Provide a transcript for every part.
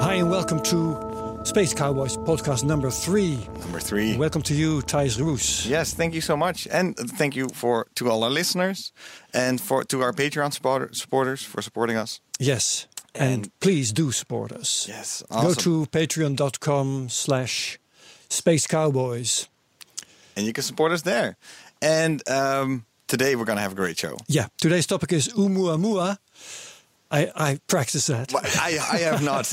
Hi, and welcome to Space Cowboys podcast number three. Number three. Welcome to you, Thijs Roos. Yes, thank you so much, and thank you for to all our listeners, and for to our Patreon supporter, supporters for supporting us. Yes, and, And- please do support us. Yes, Go to patreon.com slash space cowboys. and you can support us there. And um, today we're gonna have a great show. Yeah, today's topic is Oumuamua. I, I practice that. I, I have not.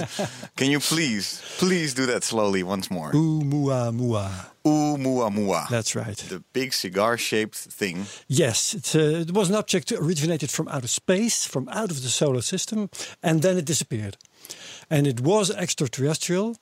can you please, please do that slowly once more? Oumuamua. Oumuamua. That's right. the big cigar-shaped thing. Yes, it's, uh, it was an object originated from outer space, from out of the solar system, and then it disappeared. And it was extraterrestrial,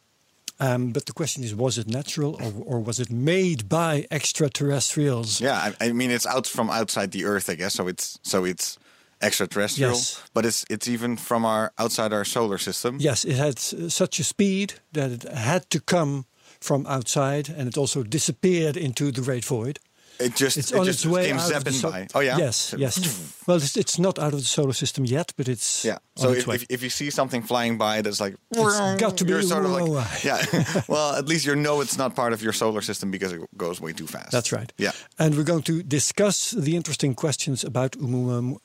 um, but the question is was it natural or, or was it made by extraterrestrials? Yeah, I, I mean it's out from outside the Earth, I guess. So it's so it's extraterrestrial, Yes. but it's it's even from our outside our solar system. Yes, it had such a speed that it had to come from outside and it also disappeared into the great void. It just It's it on just its way came out of the zapping so- by. Oh yeah. Yes, yes. well, it's, it's not out of the solar system yet, but it's Yeah. So if, if, if you see something flying by that's like It's got to be you're sort of like yeah. well, at least you know it's not part of your solar system because it goes way too fast. That's right. Yeah. And we're going to discuss the interesting questions about Oumuamua.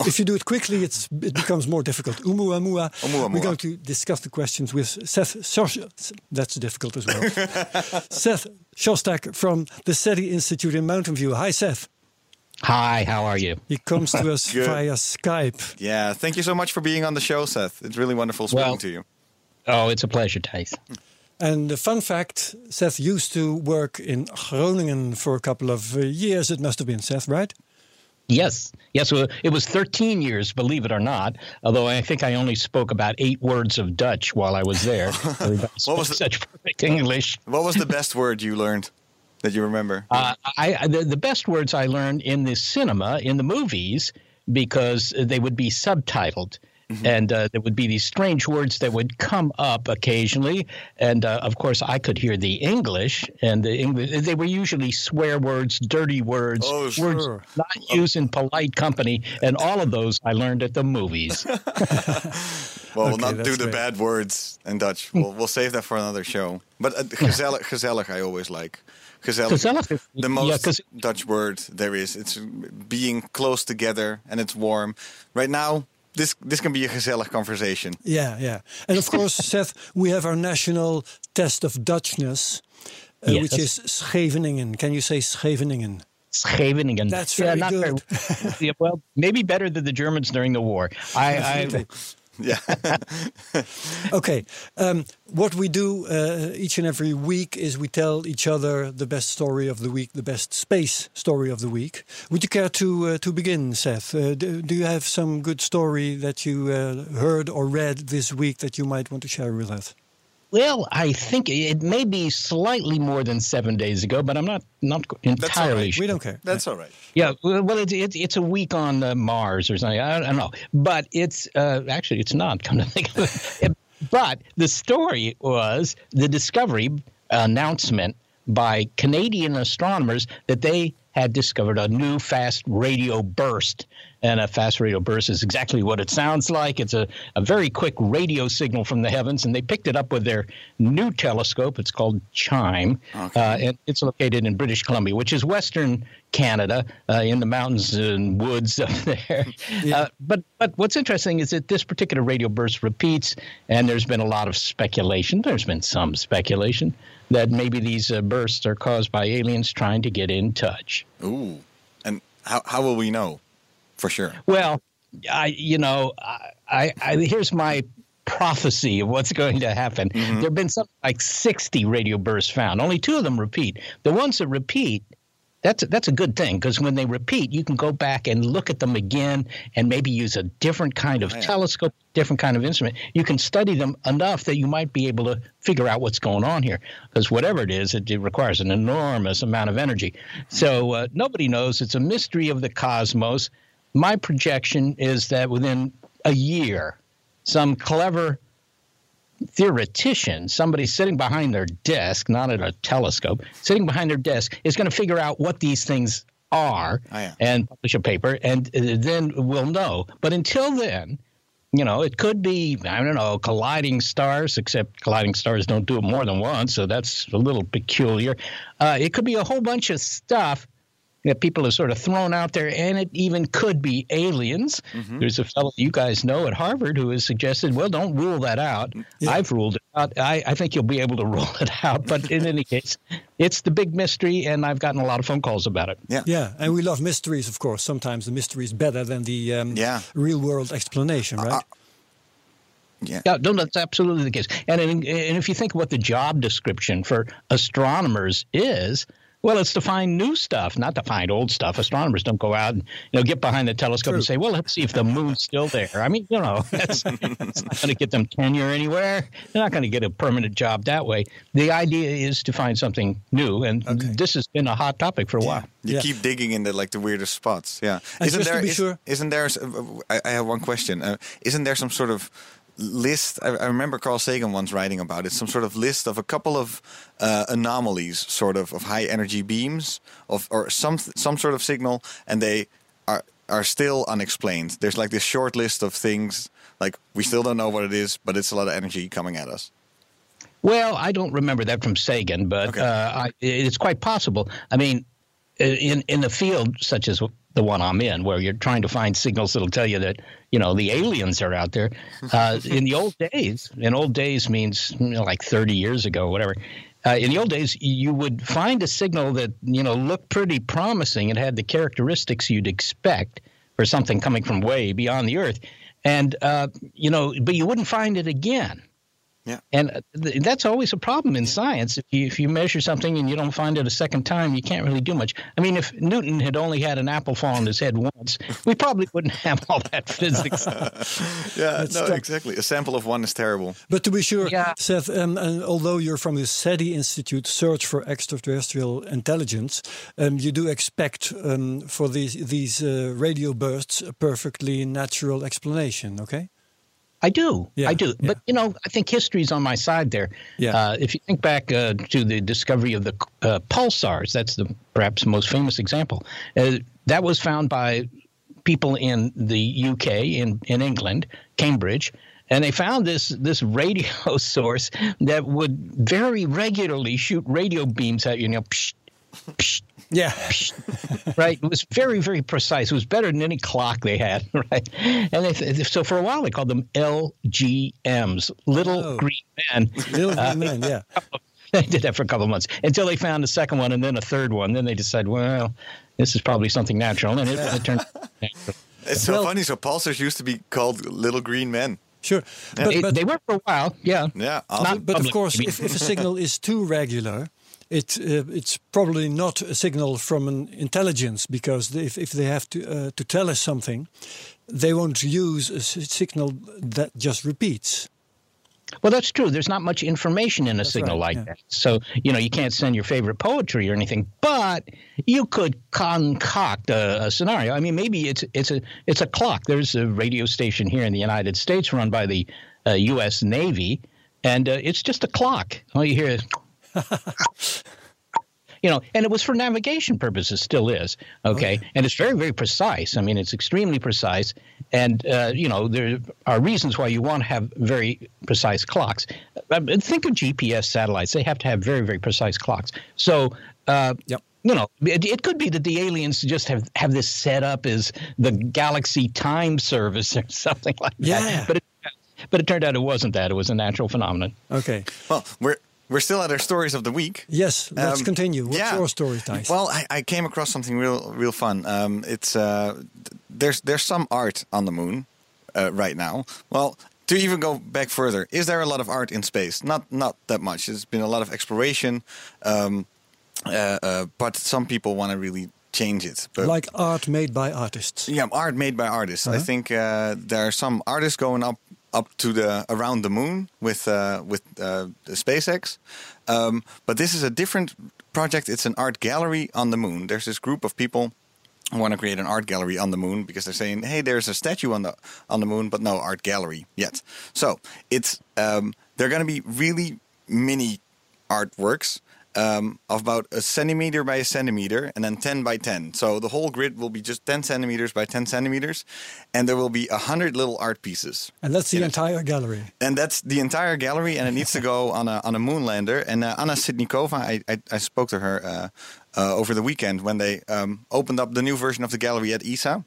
If you do it quickly, it's, it becomes more difficult. Oumuamua. Oumuamua. We're going to discuss the questions with Seth Shosh. That's difficult as well. Seth Shostak from the SETI Institute in Mountain View. Hi, Seth. Hi, how are you? He comes to us via Skype. Yeah. Thank you so much for being on the show, Seth. It's really wonderful speaking Well- to you. Oh, it's a pleasure, Thijs. And the fun fact Seth used to work in Groningen for a couple of uh, years. It must have been, Seth, right? Yes, yes, it was 13 years, believe it or not, although I think I only spoke about eight words of Dutch while I was there. Spoke was the- such perfect English. What was the best word you learned that you remember? Uh, I, I- the, the best words I learned in the cinema, in the movies, because they would be subtitled. And uh, there would be these strange words that would come up occasionally, and uh, of course I could hear the English, and the English they were usually swear words, dirty words, Oh, words sure. not used in polite company, and all of those I learned at the movies. Well, we'll not do that's the great. bad words in Dutch. We'll, we'll save that for another show. But uh, gezellig, gezellig, I always like. Gezellig, Gezellig is- the yeah, Dutch word there is. It's being close together and it's warm. Right now, this this can be a gezellig conversation. Yeah, yeah. And of course, Seth, we have our national test of Dutchness, uh, Yes. which is Scheveningen. Can you say Scheveningen? Scheveningen. That's yeah, very not good. Very, yeah, well, maybe better than the Germans during the war. I, I Yeah, Okay. Um, what we do uh, each and every week is we tell each other the best story of the week, the best space story of the week. Would you care to uh, to begin, Seth? Uh, do, do you have some good story that you uh, heard or read this week that you might want to share with us? Well, I think it may be slightly more than seven days ago, but I'm not not entirely right. sure. We don't care. that's all right. Yeah, well, it's it's it's a week on uh, Mars or something. I don't know, but it's uh, actually it's not. Come to think of it, but the story was the discovery announcement by Canadian astronomers that they had discovered a new fast radio burst. And a fast radio burst is exactly what it sounds like. It's a, a very quick radio signal from the heavens, and they picked it up with their new telescope. It's called CHIME, Okay. uh, and it's located in British Columbia, which is Western Canada, uh, in the mountains and woods up there. Uh, but but what's interesting is that this particular radio burst repeats, and there's been a lot of speculation. There's been some speculation that maybe these uh, bursts are caused by aliens trying to get in touch. Ooh, and how how will we know for sure? Well, I you know I, I, I here's my prophecy of what's going to happen. There have been something like 60 radio bursts found. Only two of them repeat. The ones that repeat that's that's a good thing because when they repeat, you can go back and look at them again and maybe use a different kind of Oh, yeah. telescope, different kind of instrument. You can study them enough that you might be able to figure out what's going on here. Because whatever it is, it, it requires an enormous amount of energy. So uh, nobody knows. It's a mystery of the cosmos. My projection is that within a year, some clever theoretician, somebody sitting behind their desk, not at a telescope, sitting behind their desk, is going to figure out what these things are Oh, yeah. and publish a paper, and uh, then we'll know. But until then, you know, it could be, I don't know, colliding stars, except colliding stars don't do it more than once, so that's a little peculiar. Uh, it could be a whole bunch of stuff that people have sort of thrown out there, and it even could be aliens. Mm-hmm. There's a fellow you guys know at Harvard who has suggested, well, don't rule that out. I've ruled it out. I, I think you'll be able to rule it out. But in any case, it's the big mystery, and I've gotten a lot of phone calls about it. Yeah. Yeah, and we love mysteries, of course. Sometimes the mystery is better than the um, Yeah. real world explanation, uh, uh, right? Yeah. Yeah, no, that's absolutely the case. And, in, and if you think what the job description for astronomers is, well, it's to find new stuff, not to find old stuff. Astronomers don't go out and you know get behind the telescope and say, "Well, let's see if the moon's still there." I mean, you know, that's, that's not going to get them tenure anywhere. They're not going to get a permanent job that way. The idea is to find something new, and this has been a hot topic for a while. You Yeah. keep digging in the like the weirdest spots. Yeah. And just to be is, sure- Isn't there? uh, I, I have one question. Uh, isn't there some sort of list? I, I remember Carl Sagan once writing about it. Some sort of list of a couple of uh, anomalies, sort of of high energy beams, of or some some sort of signal, and they are are still unexplained. There's like this short list of things. Like we still don't know what it is, but it's a lot of energy coming at us. Well, I don't remember that from Sagan, but Okay. uh, I, it's quite possible. I mean, in in a field such as the one I'm in, where you're trying to find signals that'll tell you that you know the aliens are out there. Uh, in the old days, in old days means you know, like 30 years ago, whatever. Uh, in the old days, you would find a signal that you know looked pretty promising. It had the characteristics you'd expect for something coming from way beyond the Earth, and uh, you know, but you wouldn't find it again. Yeah. And uh, th- that's always a problem in science. If you, if you measure something and you don't find it a second time, you can't really do much. I mean, if Newton had only had an apple fall on his head once, we probably wouldn't have all that physics. Yeah, Let's no, stop. exactly. A sample of one is terrible. But to be sure, Yeah. Seth, um, and although you're from the SETI Institute, Search for Extraterrestrial Intelligence, um, you do expect um, for these these uh, radio bursts a perfectly natural explanation. Okay. I do. Yeah, I do. yeah. But, you know, I think history's on my side there. Yeah. Uh, if you think back uh, to the discovery of the uh, pulsars, that's the perhaps the most famous example. Uh, that was found by people in the UK, in, in England, Cambridge. And they found this this radio source that would very regularly shoot radio beams at you, you know, psh, Yeah. right? It was very, very precise. It was better than any clock they had, right? And they, so for a while they called them LGMs, Little Oh. Green Men. Little green uh, man. Yeah. they did that for a couple of months until they found a second one and then a third one. Then they decided, well, this is probably something natural, and it, it turned. natural. It's so Well- funny. So pulsars used to be called little green men. Sure. But, It- but they were for a while, yeah. Yeah, Not awesome. But of course, if, if a signal is too regular, it uh, it's probably not a signal from an intelligence because if, if they have to uh, to tell us something, they won't use a signal that just repeats. Well, that's true. There's not much information in a signal right, like yeah. that. So, you know, you can't send your favorite poetry or anything, but you could concoct a, a scenario. I mean, maybe it's it's a it's a clock. There's a radio station here in the United States run by the uh, U.S. Navy, and uh, it's just a clock. All you hear is. You know, and it was for navigation purposes, still is. Okay. And it's very, very precise. I mean, it's extremely precise. And, uh, you know, there are reasons why you want to have very precise clocks. Uh, think of GPS satellites, they have to have very, very precise clocks. So, uh, Yep. you know, it, it could be that the aliens just have, have this set up as the galaxy time service or something like Yeah. that. But it, but it turned out it wasn't that. It was a natural phenomenon. Okay. Well, we're we're still at our stories of the week. Yes. Let's Um, continue. What's yeah. your story, Thijs? Well, I, I came across something real, real fun. Um, it's uh, there's there's some art on the moon uh, right now. Well, to even go back further, is there a lot of art in space? Not not that much. There's been a lot of exploration. Um, uh, uh, but some people want to really change it. But like art made by artists. yeah, art made by artists. I Uh-huh. think uh, there are some artists going up up to the around the moon with uh, with uh, SpaceX. Um, but this is a different project. It's an art gallery on the moon. There's this group of people who want to create an art gallery on the moon because they're saying, "Hey, there's a statue on the on the moon, but no art gallery yet." So it's um, they're going to be really mini artworks um, of about a centimeter by a centimeter and then 10 by 10. So the whole grid will be just 10 centimeters by 10 centimeters, and there will be a hundred little art pieces. And that's the entire gallery. And that's the entire gallery, and it needs to go on a on a moonlander. And uh, Anna Sidnikova, I, I I spoke to her uh, uh, over the weekend when they um, opened up the new version of the gallery at ESA,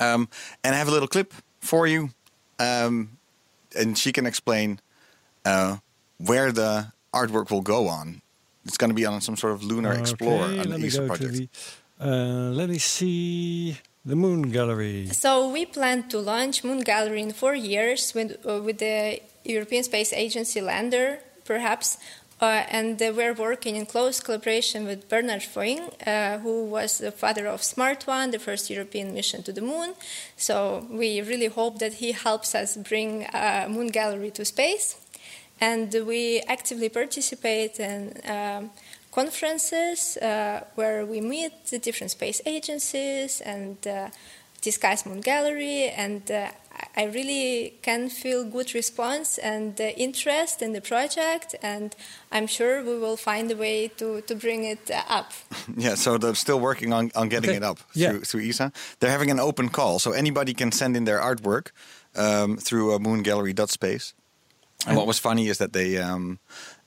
um, and I have a little clip for you, um, and she can explain uh, where the artwork will go on. It's going to be on some sort of lunar explorer Okay, on let the me ESA go project. to the. Uh, let me see the Moon Gallery. So we plan to launch Moon Gallery in four years with, uh, with the European Space Agency lander, perhaps. Uh, and uh, we're working in close collaboration with Bernard Foing, uh, who was the father of SMART-1, the first European mission to the moon. So we really hope that he helps us bring uh, Moon Gallery to space. And we actively participate in um, conferences uh, where we meet the different space agencies and uh, discuss Moon Gallery. And uh, I I really can feel good response and uh, interest in the project. And I'm sure we will find a way to, to bring it uh, up. Yeah, so they're still working on, on getting Okay. it up Yeah. through, through ESA. They're having an open call, so anybody can send in their artwork um, through uh, moongallery.space. And what was funny is that they, um,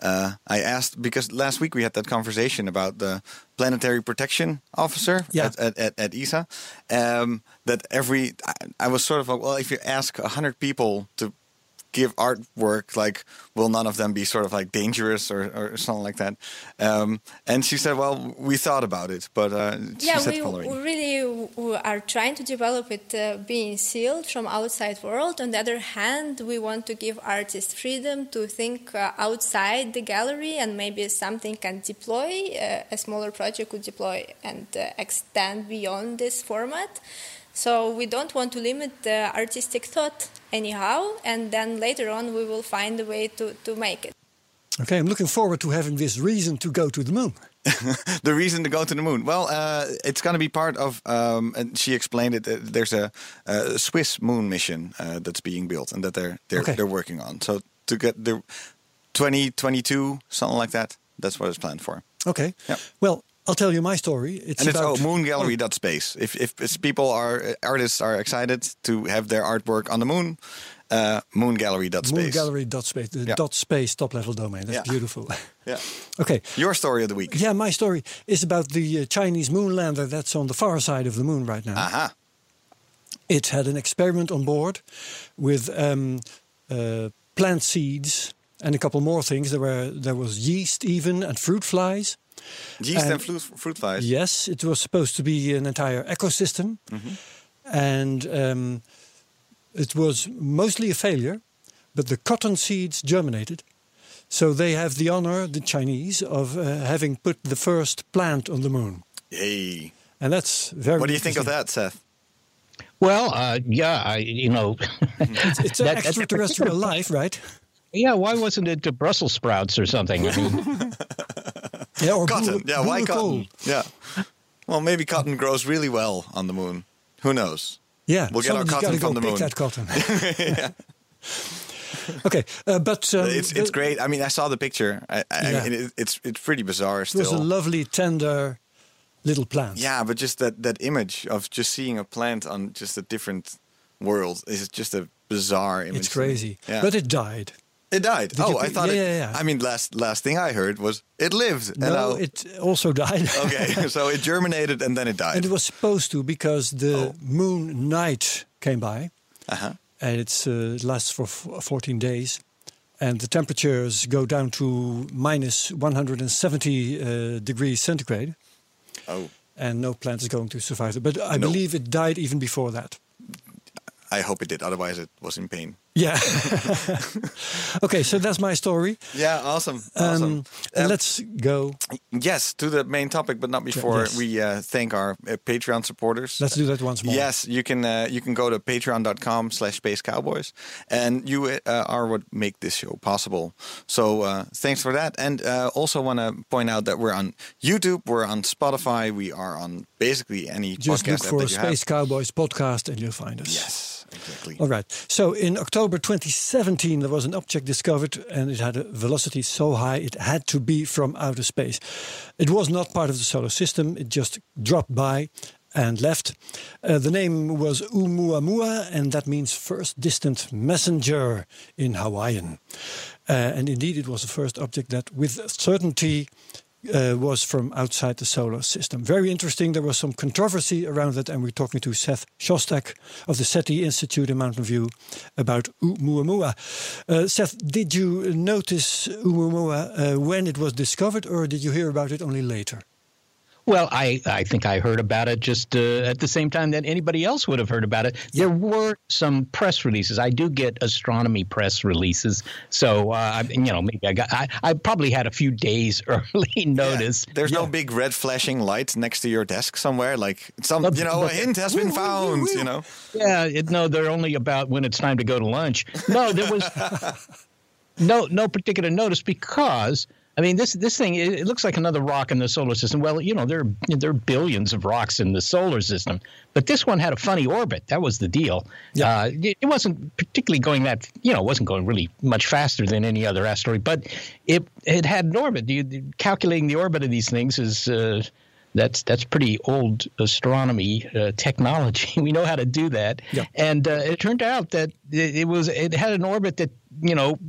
uh, I asked because last week we had that conversation about the planetary protection officer Yeah. at, at, at, at ESA. Um, that every, I, I was sort of like, well, if you ask a hundred people to give artwork, like, will none of them be sort of like dangerous or, or something like that? Um, and she said, well, we thought about it, but uh, she yeah, said we following. we really w- are trying to develop it uh, being sealed from outside world. On the other hand, we want to give artists freedom to think uh, outside the gallery and maybe something can deploy, uh, a smaller project could deploy and uh, extend beyond this format. So we don't want to limit the artistic thought anyhow, and then later on we will find a way to, to make it. Okay, I'm looking forward to having this reason to go to the moon. the reason to go to the moon? Well, uh, it's going to be part of, um, and she explained it. Uh, there's a, a Swiss moon mission uh, that's being built, and that they're they're Okay. they're working on. So to get the 2022, something like that. That's what it's planned for. Okay. Yeah. Well, I'll tell you my story. It's and it's about oh, moongallery.space. If if it's people are artists are excited to have their artwork on the moon, uh, moongallery.space. moongallery.space, the Yeah. dot space top level domain. That's Yeah. beautiful. Yeah. okay. Your story of the week. Yeah, my story is about the uh, Chinese moon lander that's on the far side of the moon right now. Aha. It had an experiment on board with um, uh, plant seeds and a couple more things. There were there was yeast even and fruit flies. Yeast And- and fruit, fruit flies. Yes, it was supposed to be an entire ecosystem, and um, it was mostly a failure. But the cotton seeds germinated, so they have the honor, the Chinese, of uh, having put the first plant on the moon, Yay. and that's very. What do you think of that, Seth? Well, uh, yeah, I, you know, It's an That- that extraterrestrial life, right? yeah. Why wasn't it the Brussels sprouts or something? I mean, Yeah, or Cotton. yeah, why cotton? Yeah. Well, maybe cotton grows really well on the moon. Who knows? Yeah, We'll get our cotton from go the pick moon. that cotton. okay, uh, but um, it's it's great. I mean, I saw the picture. I, I Yeah. mean, it, it's it's pretty bizarre It was a lovely, tender little plant. yeah, but just that that image of just seeing a plant on just a different world is just a bizarre image. it's crazy. Yeah. But it died. It died. Did oh, I thought. yeah, it, yeah, yeah. I mean, last last thing I heard was it lived. and no, it also died. okay, so it germinated and then it died. and it was supposed to because the Oh. moon night came by, uh-huh. and it's, uh, it lasts for f- 14 days. And the temperatures go down to minus 170 uh, degrees centigrade, Oh, and no plant is going to survive it. But I No. believe it died even before that. I hope it did. Otherwise, it was in pain. Yeah. okay, so that's my story. Yeah, awesome. awesome. Um, and Um, let's go. yes, to the main topic, but not before yes. we uh, thank our uh, Patreon supporters. Let's do that once more. Yes, you can uh, you can go to patreon.com slash space cowboys and you uh, are what make this show possible. So uh, thanks for that. And uh, also want to point out that we're on YouTube, we're on Spotify, we are on basically any Just podcast look for Space have. Cowboys podcast and you'll find us. Yes, exactly. All right. So in October 2017, there was an object discovered and it had a velocity so high it had to be from outer space. It was not part of the solar system, it just dropped by and left. Uh, the name was Oumuamua, and that means first distant messenger in Hawaiian. Uh, and indeed, it was the first object that, with certainty, uh, was from outside the solar system. Very interesting. There was some controversy around it, and we're talking to Seth Shostak of the SETI Institute in Mountain View about Oumuamua. Uh, Seth, did you notice Oumuamua uh, when it was discovered, or did you hear about it only later? Well, I, I think I heard about it just uh, at the same time that anybody else would have heard about it. There were some press releases. I do get astronomy press releases, so uh, I- you know maybe I got I, I probably had a few days early notice. There's no big red flashing light next to your desk somewhere, like some, you know, a hint has been found. You know, Yeah, it, no, they're only about when it's time to go to lunch. No, there was no no particular notice because I mean this this thing it, it looks like another rock in the solar system. Well, you know there there are billions of rocks in the solar system, but this one had a funny orbit. That was the deal. Uh, it, it wasn't particularly going that you know it wasn't going really much faster than any other asteroid, but it it had an orbit. You, calculating the orbit of these things is. Uh, that's that's pretty old astronomy uh, technology. we know how to do that, Yeah. and uh, it turned out that it, it was it had an orbit that you know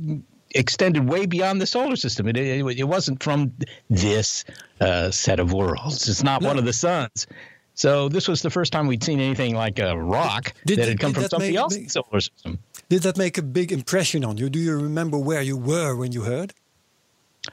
extended way beyond the solar system. It it, it wasn't from this uh, set of worlds. It's not one of the suns. So this was the first time we'd seen anything like a rock Did- that had come from something make- else in the solar system. Did that make a big impression on you? Do you remember where you were when you heard?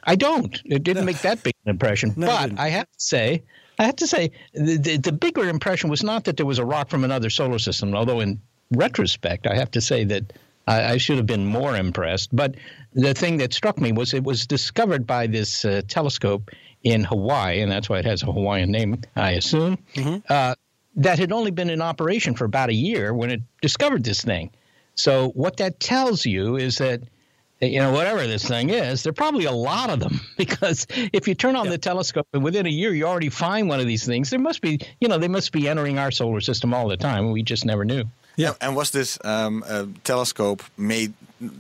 I don't. It didn't make that big an impression. No, but. I have to say, I have to say, the, the, the bigger impression was not that there was a rock from another solar system, although in retrospect, I have to say that I, I should have been more impressed. But the thing that struck me was it was discovered by this uh, telescope in Hawaii, and that's why it has a Hawaiian name, I assume, uh, that had only been in operation for about a year when it discovered this thing. So what that tells you is that you know whatever this thing is, there are probably a lot of them because if you turn on the telescope and within a year you already find one of these things, there must be you know they must be entering our solar system all the time. and We just never knew. Yeah. And was this um, uh, telescope made?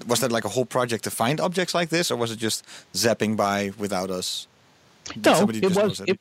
Was that like a whole project to find objects like this, or was it just zapping by without us? Did No, it was. It,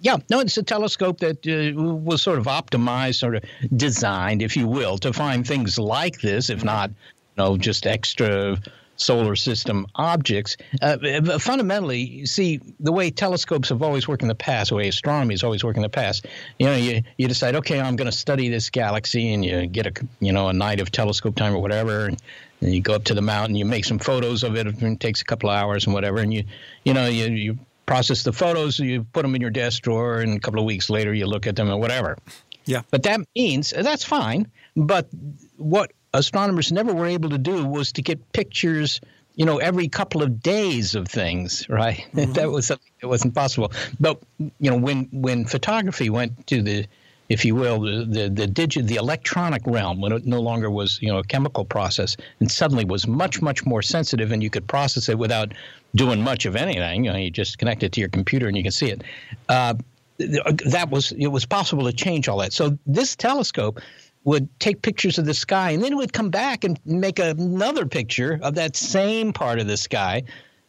yeah, no, it's a telescope that uh, was sort of optimized, sort of designed, if you will, to find things like this, if not, you know, just extra solar system objects. Uh, fundamentally, you see, the way telescopes have always worked in the past, the way astronomy has always worked in the past, you know, you, you decide, okay, I'm going to study this galaxy, and you get a, you know, a night of telescope time or whatever, and, and you go up to the mountain, you make some photos of it, and it takes a couple of hours and whatever, and you, you know, you, you process the photos, you put them in your desk drawer, and a couple of weeks later, you look at them and whatever. Yeah. But that means that's fine. But what astronomers never were able to do was to get pictures, you know, every couple of days of things, right? that was something that wasn't possible. But you know, when when photography went to the if you will, the the, the digit, the electronic realm, when it no longer was, you know, a chemical process, and suddenly was much, much more sensitive, and you could process it without doing much of anything. You know, you just connect it to your computer and you can see it. Uh, that was it was possible to change all that. So this telescope would take pictures of the sky and then would come back and make another picture of that same part of the sky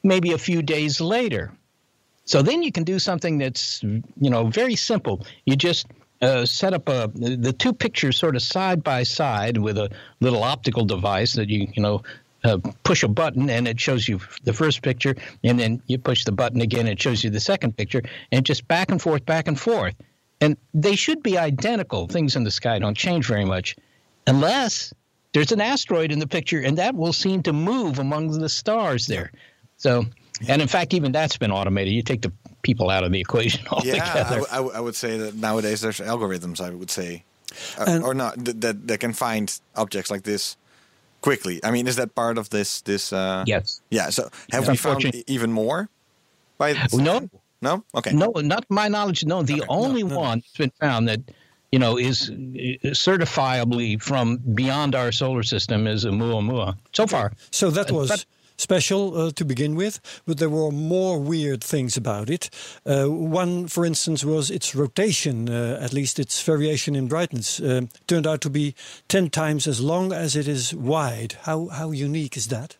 maybe a few days later. So then you can do something that's you know very simple. You just uh, set up a the two pictures sort of side by side with a little optical device that you you know uh, push a button and it shows you the first picture, and then you push the button again, it shows you the second picture, and just back and forth, back and forth. And they should be identical. Things in the sky don't change very much, unless there's an asteroid in the picture, and that will seem to move among the stars there. So, and in fact, even that's been automated. You take the people out of the equation altogether. Yeah, altogether. I, w- I w- I would say that nowadays there's algorithms. I would say, uh, And- or not, that, that that can find objects like this quickly. I mean, is that part of this? This uh, Yes. yeah. So have we found even more? By No, no. Okay. No, not my knowledge. No, the only one that's been found that you know is certifiably from beyond our solar system is Oumuamua. So far, So that Uh, was special uh, to begin with, but there were more weird things about it. Uh, one, for instance, was its rotation, uh, at least its variation in brightness, uh, turned out to be 10 times as long as it is wide. How, how unique is that?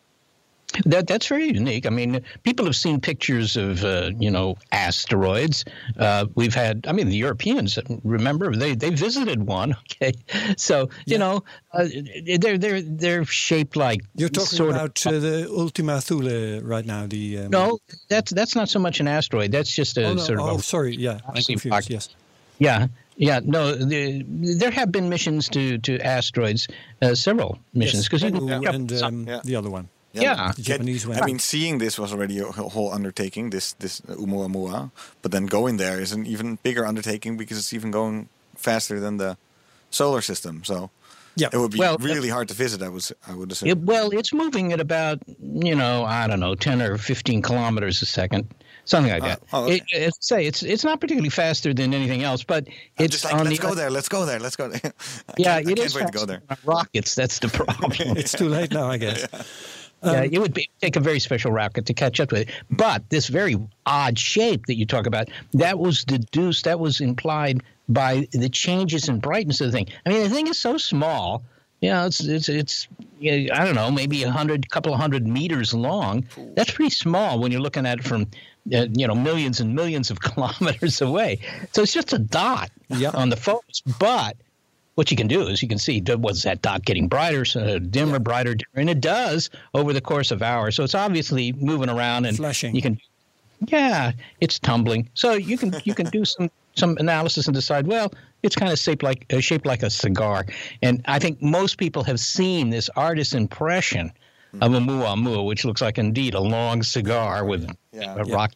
That that's very unique. I mean, people have seen pictures of uh, you know asteroids. Uh, we've had, I mean, the Europeans remember they they visited one. Okay, so you know uh, they're they're they're shaped like You're talking sort of- about uh, the Ultima Thule right now. The um, No, that's that's not so much an asteroid. That's just a Oh, no. sort of oh a sorry. Yeah, I'm confused. rock- Yes. Yeah, yeah. No, the, there have been missions to to asteroids, uh, several missions Yes, because Bennu and um, Yeah. the other one. Yeah. The Japanese one. I mean, seeing this was already a whole whole undertaking. This this Oumuamua, but then going there is an even bigger undertaking because it's even going faster than the solar system. So Yeah. it would be Well, really uh, hard to visit. I was I would assume. It, well, it's moving at about you know I don't know ten or fifteen kilometers a second, something like oh, that. oh, okay. it, it's, say it's it's not particularly faster than anything else, but it's just like, on let's the go there, let's go there, let's go there. I yeah, can't, I can't is wait to go there. rockets. That's the problem. it's too late now, I guess. yeah, it would be, take a very special rocket to catch up with it. But this very odd shape that you talk about, that was deduced, that was implied by the changes in brightness of the thing. I mean, the thing is so small. You know, it's it's it's you know, I don't know, maybe a hundred, couple of hundred meters long. That's pretty small when you're looking at it from uh, you know millions and millions of kilometers away. So it's just a dot Yeah. on the photos, but what you can do is you can see was that dot getting brighter, so dimmer, brighter, dimmer, and it does over the course of hours. So it's obviously moving around and Flashing. You can, yeah, it's tumbling. So you can you can do some some analysis and decide. Well, it's kind of shaped like uh, shaped like a cigar, and I think most people have seen this artist's impression of Oumuamua, which looks like indeed a long cigar with Yeah. a Yeah. rock.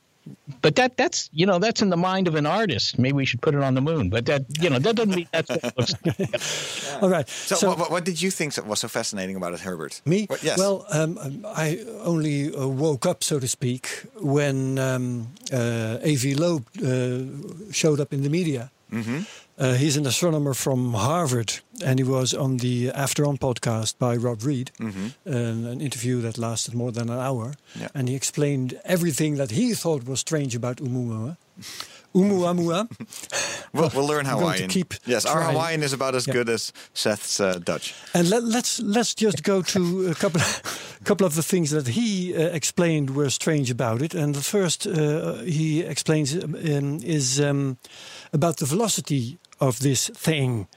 But that that's you know that's in the mind of an artist. Maybe we should put it on the moon. But that you know that doesn't mean that's what it looks like. All right. So, what, what did you think was so fascinating about it, Herbert? Me? What- yes. Well, um, I only uh, woke up, so to speak, when um, uh, Avi Loeb uh, showed up in the media. Mm-hmm. Uh, he's an astronomer from Harvard, and he was on the After On podcast by Rob Reid, an, an interview that lasted more than an hour. Mm-hmm. Yeah. And he explained everything that he thought was strange about Oumuamua. Oumuamua. we'll, we'll learn I'm to Hawaiian. keep yes, our. Hawaiian is about as Yeah. good as Seth's uh, Dutch. And let, let's let's just go to a couple couple of the things that he uh, explained were strange about it. And the first uh, he explains um, is um, about the velocity of this thing.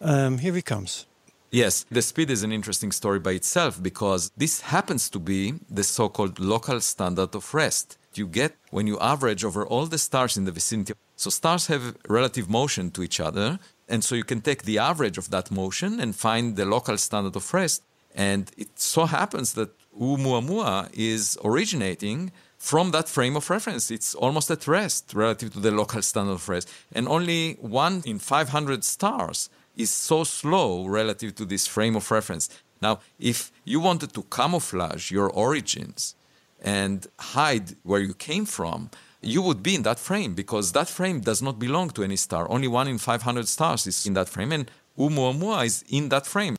Um, here he comes. Yes, the speed is an interesting story by itself because this happens to be the so called local standard of rest you get when you average over all the stars in the vicinity. So, stars have relative motion to each other, and so you can take the average of that motion and find the local standard of rest. And it so happens that Oumuamua is originating from that frame of reference. It's almost at rest relative to the local standard of rest. And only one in 500 stars is so slow relative to this frame of reference. Now, if you wanted to camouflage your origins and hide where you came from, you would be in that frame because that frame does not belong to any star. Only one in 500 stars is in that frame, and Oumuamua is in that frame.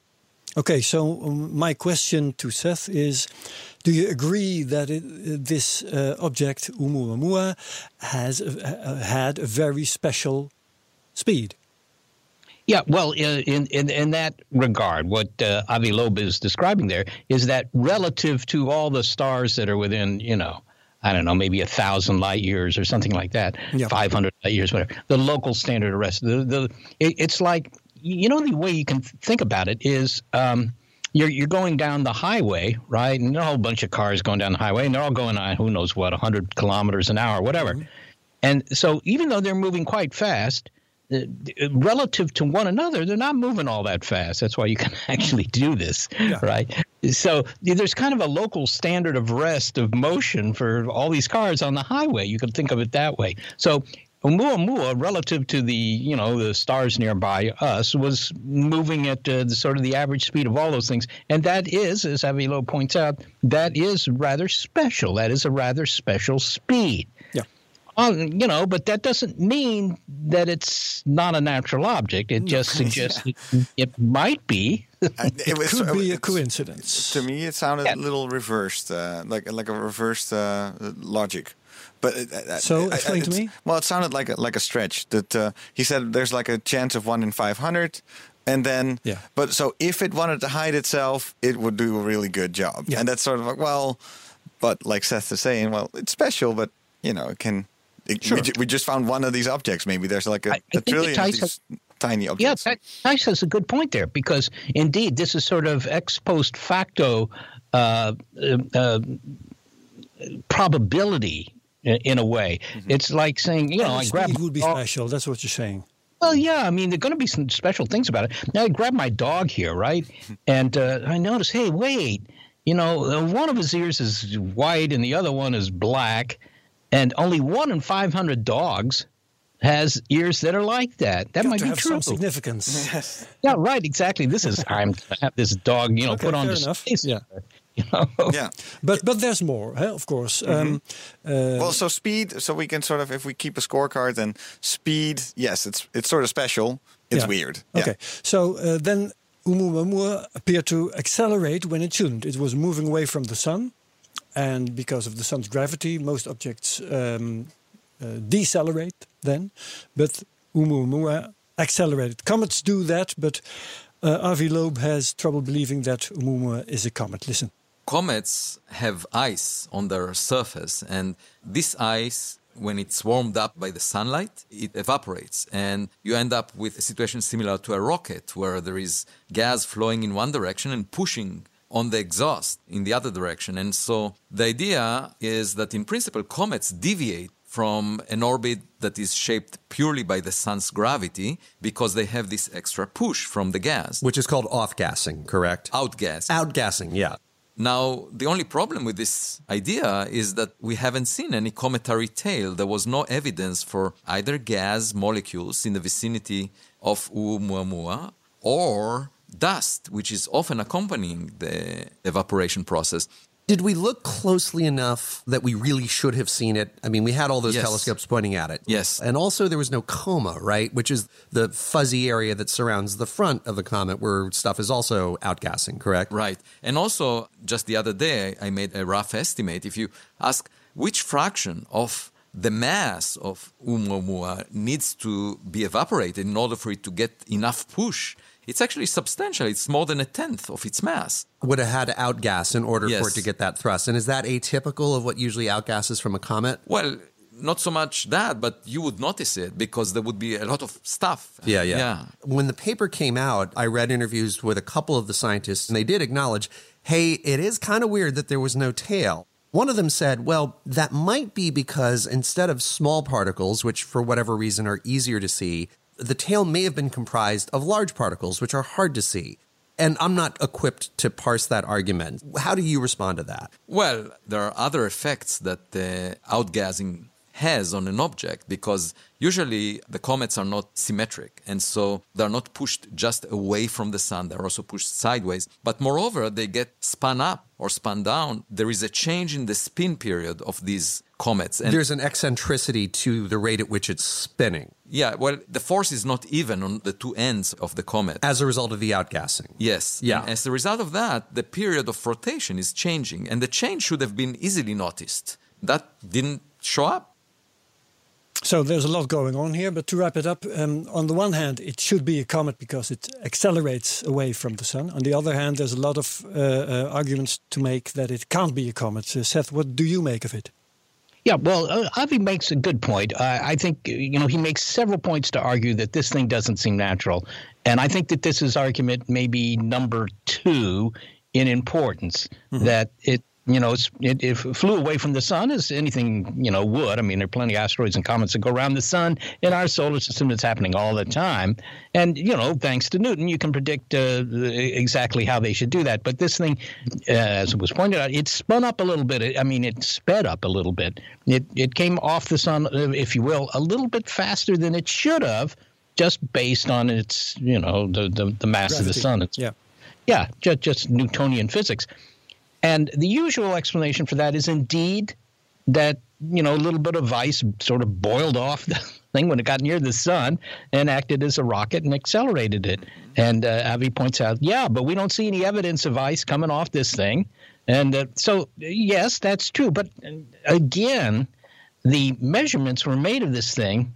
Okay, so um, my question to Seth is: Do you agree that it, this uh, object Oumuamua has uh, uh, had a very special speed? Yeah, well, in in in that regard, what uh, Avi Loeb is describing there is that relative to all the stars that are within, you know, I don't know, maybe a thousand light years or something like that, Yeah. five hundred light years, whatever. The local standard of rest. The the it, it's like you know the way you can think about it is. Um, you're, you're going down the highway, right? And a whole bunch of cars going down the highway, and they're all going on who knows what, 100 kilometers an hour, whatever. And so, even though they're moving quite fast, relative to one another, they're not moving all that fast. That's why you can actually do this, right? So there's kind of a local standard of rest of motion for all these cars on the highway. You can think of it that way. So Oumuamua, relative to the you know the stars nearby us, was moving at uh, the, sort of the average speed of all those things, and that is, as Avi Loeb points out, that is rather special. That is a rather special speed. Yeah. Um, you know, but that doesn't mean that it's not a natural object. It just suggests it, it might be. I- it was- Could be a coincidence. To me, it sounded Yeah. a little reversed, uh, like like a reversed uh, logic. But it, uh, So, I- I- explain to me. Well, it sounded like a, like a stretch. That uh, he said there's like a chance of one in five hundred, and then Yeah. But so if it wanted to hide itself, it would do a really good job. Yeah. And that's sort of like well, but like Seth is saying, well, it's special, but you know, it can. It, Sure. we, we just found one of these objects. Maybe there's like a, I- I a think it trillion of ties these tiny objects. that, Thijs has a good point there because indeed this is sort of ex post facto uh, uh, uh, probability in a way. It's like saying, you know, And I grab. speed would be special. That's what you're saying. well, yeah, I mean, there are going to be some special things about it. Now, I grab my dog here, right? And uh, I notice, hey, wait, you know, uh, one of his ears is white and the other one is black. And only one in 500 dogs has ears that are like that. That Got might to be have true. some significance. Yeah, right. Exactly. This is I'm gonna have this dog, you know, Okay, put on fair display. enough. somewhere, Yeah. You know. yeah. But but there's more, huh, of course. Um, uh, Well, so speed. So we can sort of, if we keep a scorecard, then speed. Yes, it's it's sort of special. It's yeah. weird. Yeah. Okay. So uh, then Oumuamua appeared to accelerate when it shouldn't. It was moving away from the sun, and because of the sun's gravity, most objects um, uh, decelerate then. But Oumuamua accelerated. Comets do that, but uh, Avi Loeb has trouble believing that Oumuamua is a comet. Listen. comets have ice on their surface, and this ice, when it's warmed up by the sunlight, it evaporates, and you end up with a situation similar to a rocket, where there is gas flowing in one direction and pushing on the exhaust in the other direction. And so the idea is that in principle, comets deviate from an orbit that is shaped purely by the sun's gravity because they have this extra push from the gas. which is called off-gassing, correct? Outgas. Outgassing, yeah. Now, the only problem with this idea is that we haven't seen any cometary tail. There was no evidence for either gas molecules in the vicinity of Oumuamua or dust, which is often accompanying the evaporation process. Did we look closely enough that we really should have seen it? I mean, we had all those Yes. telescopes pointing at it. Yes. And also, there was no coma, right? Which is the fuzzy area that surrounds the front of the comet where stuff is also outgassing, correct? Right. And also, just the other day, I made a rough estimate. If you ask which fraction of the mass of Oumuamua needs to be evaporated in order for it to get enough push, it's actually substantial. It's more than a tenth of its mass. Would have had to outgas in order for it to get that thrust. And is that atypical of what usually outgasses from a comet? Well, not so much that, but you would notice it because there would be a lot of stuff. Yeah, yeah. Yeah. When the paper came out, I read interviews with a couple of the scientists, and they did acknowledge, hey, it is kind of weird that there was no tail. One of them said, well, that might be because instead of small particles, which for whatever reason are easier to see, the tail may have been comprised of large particles, which are hard to see. And I'm not equipped to parse that argument. How do you respond to that? Well, there are other effects that the outgassing has on an object because usually the comets are not symmetric and so they're not pushed just away from the sun they're also pushed sideways but moreover they get spun up or spun down there is a change in the spin period of these comets and There's an eccentricity to the rate at which it's spinning yeah well the force is not even on the two ends of the comet as a result of the outgassing. Yes. Yeah. And as a result of that, the period of rotation is changing, and the change should have been easily noticed. That didn't show up. So there's a lot going on here, but to wrap it up, um, on the one hand, it should be a comet because it accelerates away from the sun. On the other hand, there's a lot of uh, uh, arguments to make that it can't be a comet. Uh, Seth, what do you make of it? Yeah, well, uh, Avi makes a good point. Uh, I think you know he makes several points to argue that this thing doesn't seem natural, and I think that this is argument maybe number two in importance. That it you know, it, it flew away from the sun as anything, you know, would. I mean, there are plenty of asteroids and comets that go around the sun in our solar system. It's happening all the time. And, you know, thanks to Newton, you can predict uh, exactly how they should do that. But this thing, uh, as it was pointed out, it spun up a little bit. I mean, it sped up a little bit. It, it came off the sun, if you will, a little bit faster than it should have, just based on its, you know, the, the, the mass Gravity. of the sun. It's, yeah. Yeah, just, just Newtonian physics. And the usual explanation for that is indeed that, you know, a little bit of ice sort of boiled off the thing when it got near the sun and acted as a rocket and accelerated it. And uh, Avi points out, yeah, but we don't see any evidence of ice coming off this thing. And uh, so, yes, that's true. But again, the measurements were made of this thing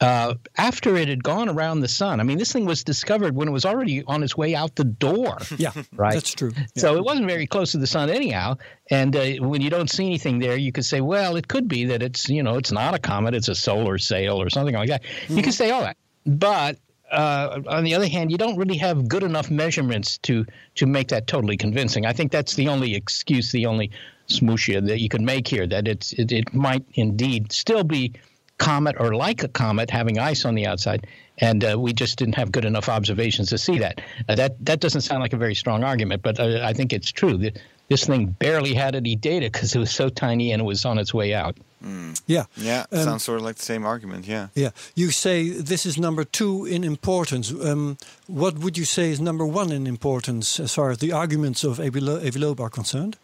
uh, after it had gone around the sun. I mean, this thing was discovered when it was already on its way out the door. Yeah, right. That's true. Yeah. So it wasn't very close to the sun anyhow. And uh, when you don't see anything there, you could say, well, it could be that it's you know it's not a comet, it's a solar sail or something like that. Mm-hmm. You can say all that, but uh, on the other hand, you don't really have good enough measurements to to make that totally convincing. I think that's the only excuse, the only smooshia that you could make here that it's it, it might indeed still be comet or like a comet having ice on the outside, and uh, we just didn't have good enough observations to see that. Uh, that that doesn't sound like a very strong argument, but uh, I think it's true. that This thing barely had any data because it was so tiny and it was on its way out. Mm. Yeah, yeah, um, sounds sort of like the same argument. Yeah, yeah. You say this is number two in importance. Um, what would you say is number one in importance as far as the arguments of Avi Loeb are concerned?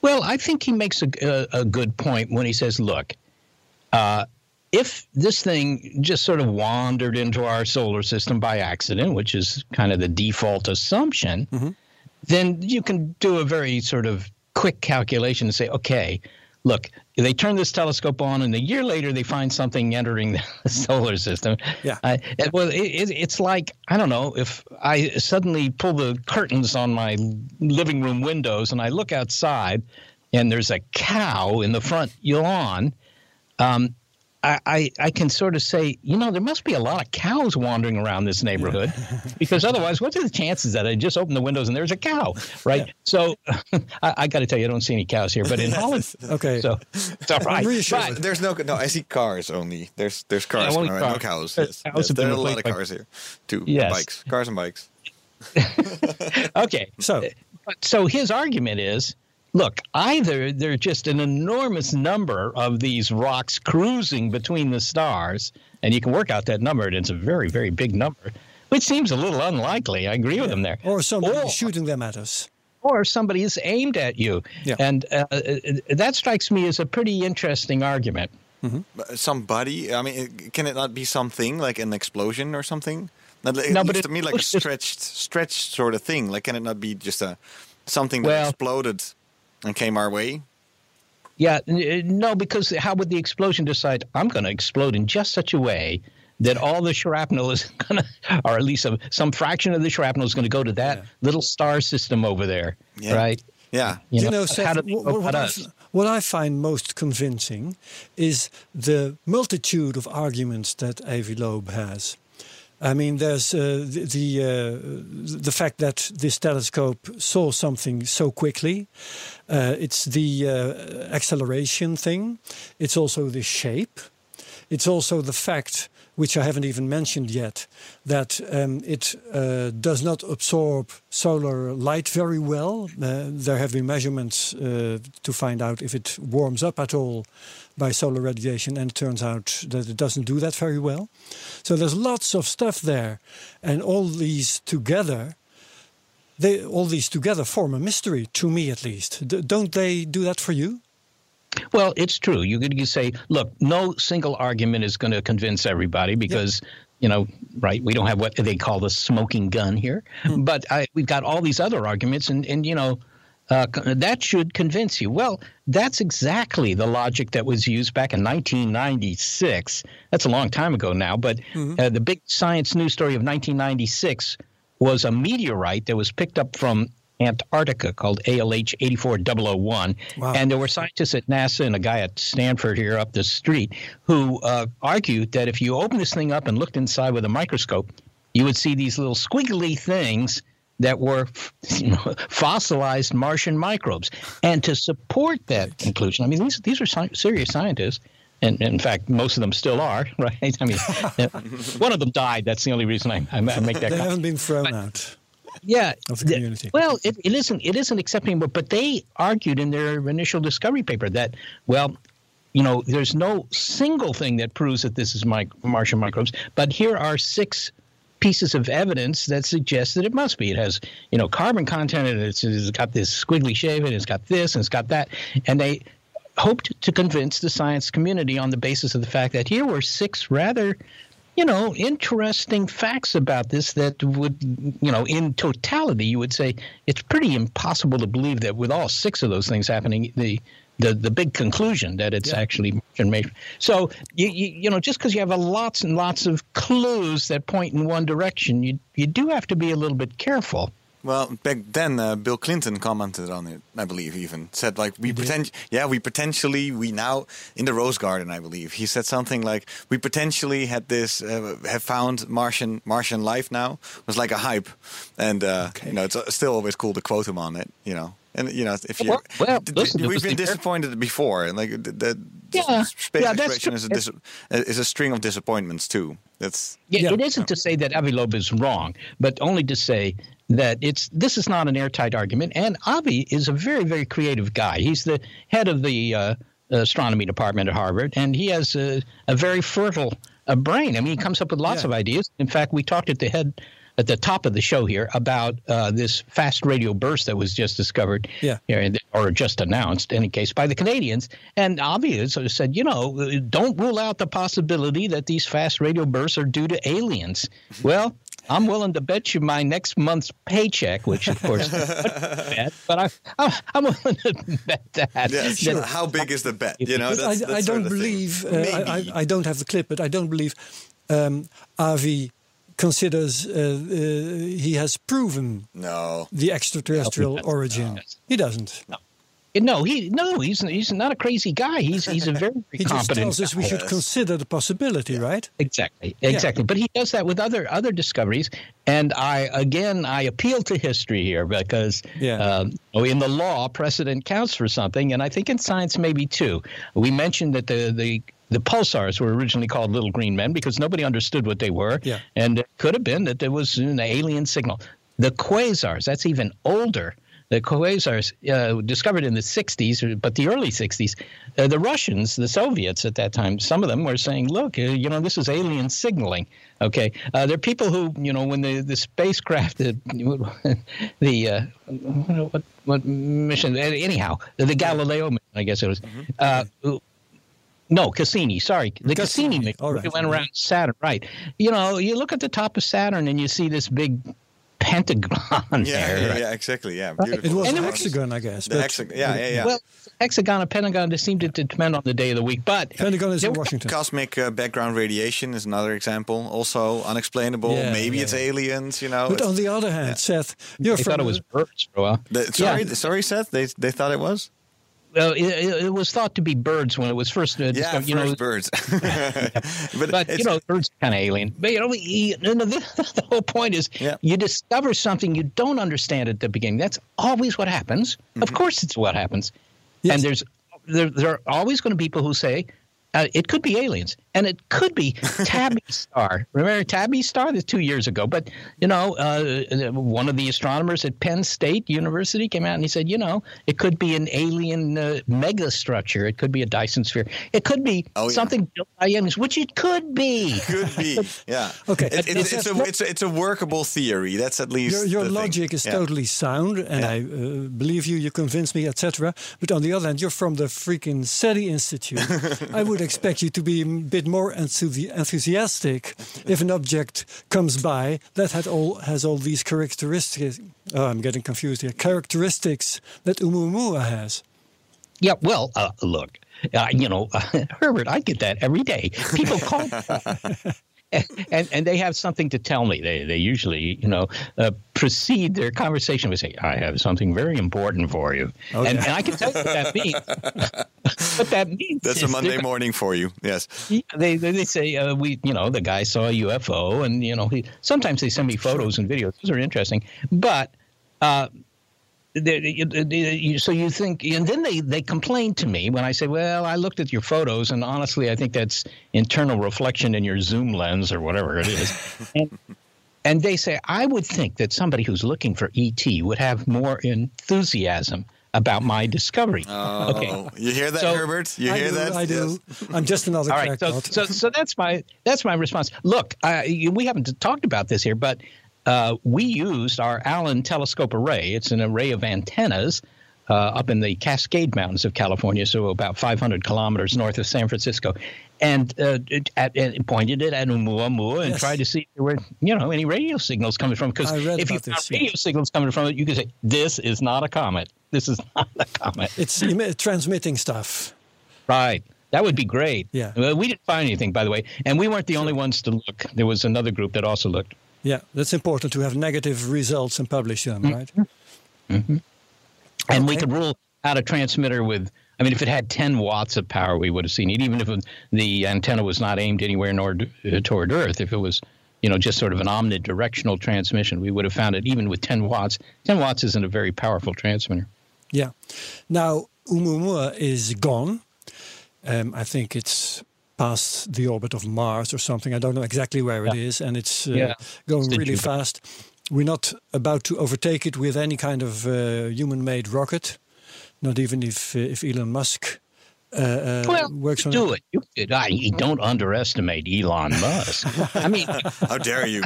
Well, I think he makes a, a, a good point when he says, "Look, uh, if this thing just sort of wandered into our solar system by accident, which is kind of the default assumption, mm-hmm. then you can do a very sort of quick calculation and say, okay, look, they turn this telescope on, and a year later they find something entering the solar system. Yeah. Uh, it, well, it, it, it's like I don't know if I suddenly pull the curtains on my living room windows and I look outside, and there's a cow in the front lawn. Um, I, I, can sort of say, you know, there must be a lot of cows wandering around this neighborhood because otherwise, what are the chances that I just open the windows and there's a cow, right? Yeah. So I, I got to tell you, I don't see any cows here, but in Holland, okay, so it's all right. But, there's no, no, I see cars only. There's there's cars, yeah, cars. no cows. Yes. Yes. There are a lot of cars here, too. Yes. bikes, cars and bikes. okay, so so his argument is look, either there's just an enormous number of these rocks cruising between the stars, and you can work out that number, and it's a very, very big number, which seems a little unlikely. I agree yeah. with them there. Or somebody or, shooting them at us. Or somebody is aimed at you. Yeah. And uh, uh that strikes me as a pretty interesting argument. Mm-hmm. Somebody, I mean, can it not be something like an explosion or something? It no, but it, to me like a stretched, stretched sort of thing. Like, can it not be just a something that well, exploded and came our way? Yeah, uh, no, because how would the explosion decide I'm going to explode in just such a way that all the shrapnel is going to, or at least some, some fraction of the shrapnel is going to go to that yeah. little star system over there, yeah. right? Yeah. You, you know, know Seth, what, what, I, what, I, find most convincing is the multitude of arguments that Avi Loeb has. I mean, there's uh, the the, uh, the, fact that this telescope saw something so quickly. Uh, it's the uh, acceleration thing. It's also the shape. It's also the fact, which I haven't even mentioned yet, that um, it uh, does not absorb solar light very well. Uh, there have been measurements to find out if it warms up at all by solar radiation, and it turns out that it doesn't do that very well. So there's lots of stuff there, and all these together, they all these together form a mystery to me at least. D don't they do that for you? Well, it's true. You could you say, look, no single argument is going to convince everybody because. Yeah. You know, right? We don't have what they call the smoking gun here, hmm. but I, we've got all these other arguments, and and you know, uh, that should convince you. Well, that's exactly the logic that was used back in 1996. That's a long time ago now, but mm-hmm. uh, the big science news story of 1996 was a meteorite that was picked up from Antarctica called ALH 84001. Wow. And there were scientists at NASA and a guy at Stanford here up the street who uh, argued that if you open this thing up and looked inside with a microscope, you would see these little squiggly things that were you know, fossilized Martian microbes. And to support that conclusion, I mean, these, these are serious scientists. And in fact, most of them still are, right? I mean, one of them died. That's the only reason I, I make that. They haven't been thrown out. Yeah, of the community. Well, it, it isn't. It isn't accepting, but but they argued in their initial discovery paper that well, you know, there's no single thing that proves that this is my Martian microbes, but here are six pieces of evidence that suggest that it must be. It has you know carbon content, and it's, it's got this squiggly shape, and it's got this, and it's got that, and they hoped to convince the science community on the basis of the fact that here were six rather you know, interesting facts about this that would, you know, in totality, you would say it's pretty impossible to believe that with all six of those things happening, the the, the big conclusion that it's Yeah. actually made. So you, you you know just because you have a lots and lots of clues that point in one direction, you you do have to be a little bit careful. Well, back then, uh, Bill Clinton commented on it. I believe even said like we pretend, yeah, we potentially we now in the Rose Garden. I believe he said something like we potentially had this uh, have found Martian Martian life now it was like a hype, and uh, you know it's uh, still always cool to quote him on it. You know, and you know if you Well, well, d- d- listen, we've been the- disappointed before, and like the, the Yeah, space yeah, exploration is a dis- is a string of disappointments too. That's Yeah, Yeah. it isn't to say that Avi Loeb is wrong, but only to say that it's this is not an airtight argument. And Avi is a very, very creative guy. He's the head of the uh, astronomy department at Harvard, and he has a, a very fertile uh, brain. I mean, he comes up with lots Yeah. of ideas. In fact, we talked at the head at the top of the show here about uh, this fast radio burst that was just discovered Yeah. here, or just announced, in any case, by the Canadians. And Avi sort of said, you know, don't rule out the possibility that these fast radio bursts are due to aliens. Well, I'm willing to bet you my next month's paycheck, which of course, bet, but I, I'm, I'm willing to bet that. yeah. that- How big is the bet? You know, that's, I, that's I don't of the thing. believe. Uh, I, I, I don't have the clip, but I don't believe um, Avi considers uh, uh, he has proven no. the extraterrestrial origin. He doesn't. no, he no, he's he's not a crazy guy. He's he's a very, very He just competent. tells us we should consider the possibility, right? Exactly, exactly. But he does that with other other discoveries, and I again I appeal to history here because Yeah. um, oh, in the law precedent counts for something, and I think in science maybe too. We mentioned that the the the pulsars were originally called little green men because nobody understood what they were, Yeah. and it could have been that there was an alien signal. The quasars, that's even older. The quasars uh, discovered in the 60s, but the early 60s, uh, the Russians, the Soviets at that time, some of them were saying, look, uh, you know, this is alien signaling. Okay. Uh, there are people who, you know, when the, the spacecraft, uh, the, uh, what, what mission, anyhow, the Galileo mission, I guess it was. Uh, no, Cassini. Sorry, the Cassini. Cassini, mission. all right. It went around Saturn, right? You know, you look at the top of Saturn and you see this big pentagon Yeah, there. yeah, right? yeah, exactly. Yeah, Right. beautiful. It was And a it was- hexagon, I guess. The hexagon. Yeah, yeah, yeah. Well, hexagon and pentagon just seemed to depend on the day of the week, but Pentagon is in Washington. Cosmic uh, background radiation is another example. Also unexplainable. Yeah, Maybe yeah, it's yeah. aliens. You know. But on the other hand, Seth, you're I from thought it was birds for a while. the- sorry, Yeah. sorry, Seth. They they thought it was. Well, it, it was thought to be birds when it was first uh, Yeah, discovered. You know, first birds. but but you know, birds are kind of alien. But you know, you, no, no, the, the whole point is Yeah. you discover something you don't understand at the beginning. That's always what happens. Of Mm-hmm. course, it's what happens. Yes. And there's there, there are always going to be people who say uh, it could be aliens, and it could be Tabby Star. Remember Tabby Star? That's two years ago. But you know, uh, one of the astronomers at Penn State University came out and he said, you know, it could be an alien uh, megastructure. It could be a Dyson sphere. It could be Oh, yeah. something built by aliens, which it could be. could be. Yeah. Okay. It, it, it's, it's a it's a it's a workable theory. That's at least Your, your the thing. logic is Yeah. totally sound, and Yeah. I uh, believe you. You convince me, etc. But on the other hand, you're from the freaking SETI Institute. I would expect you to be a bit more enthusiastic if an object comes by that had all has all these characteristics. Oh, I'm getting confused here. Characteristics that Oumuamua has. Yeah, well, uh, look, uh, you know, Herbert, I get that every day. People call. And, and they have something to tell me. They they usually you know uh, precede their conversation with say, "I have something very important for you," Oh, and, and I can tell you what that means. what that means. That's a Monday morning for you. Yes. They they, they say uh, we you know the guy saw a UFO and you know he sometimes they send me photos and videos those are interesting but uh, they, you- they- you- so you think and then they they complain to me when I say well I looked at your photos and honestly I think that's internal reflection in your zoom lens or whatever it is and, and they say I would think that somebody who's looking for ET would have more enthusiasm about my discovery Oh, okay you hear that, So- Herbert? You I hear do, that? I do. Yes. I'm just another all right, so, so so that's my that's my response. Look, uh, you- we haven't talked about this here, but uh, we used our Allen telescope array. It's an array of antennas uh, up in the Cascade Mountains of California, so about 500 kilometers north of San Francisco, and uh, it, at, and pointed it at Oumuamua and Yes. tried to see if there were you know any radio signals coming from. Because if you found radio signals coming from it, you could say this is not a comet. This is not a comet. it's transmitting stuff. Right. That would be great. Yeah. Well, we didn't find anything, by the way, and we weren't the only ones to look. There was another group that also looked. Yeah, that's important to have negative results and publish them, right? And we could rule out a transmitter with. I mean, if it had 10 watts of power, we would have seen it, even if the antenna was not aimed anywhere nor uh, toward Earth. If it was, you know, just sort of an omnidirectional transmission, we would have found it even with 10 watts. 10 watts isn't a very powerful transmitter. Yeah. Now, Oumuamua is gone. Um, I think it's past the orbit of Mars or something. I don't know exactly where it Yeah. is, and it's uh, Yeah. going It's really fast. We're not about to overtake it with any kind of uh, human-made rocket. Not even if uh, if Elon Musk uh, uh, Well, works on do it. You, I, you don't underestimate Elon Musk. I mean, How dare you?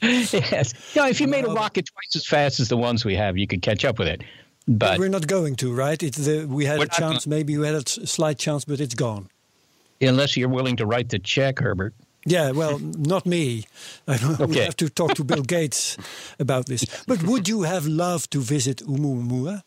yes. You know, if you made a rocket twice as fast as the ones we have, you could catch up with it. But We're not going to, right? It's the, we had We're a not chance. Maybe we had a slight chance, but it's gone. Unless you're willing to write the check, Herbert. Yeah, well, not me. I Okay. have to talk to Bill Gates about this. But would you have loved to visit Oumuamua?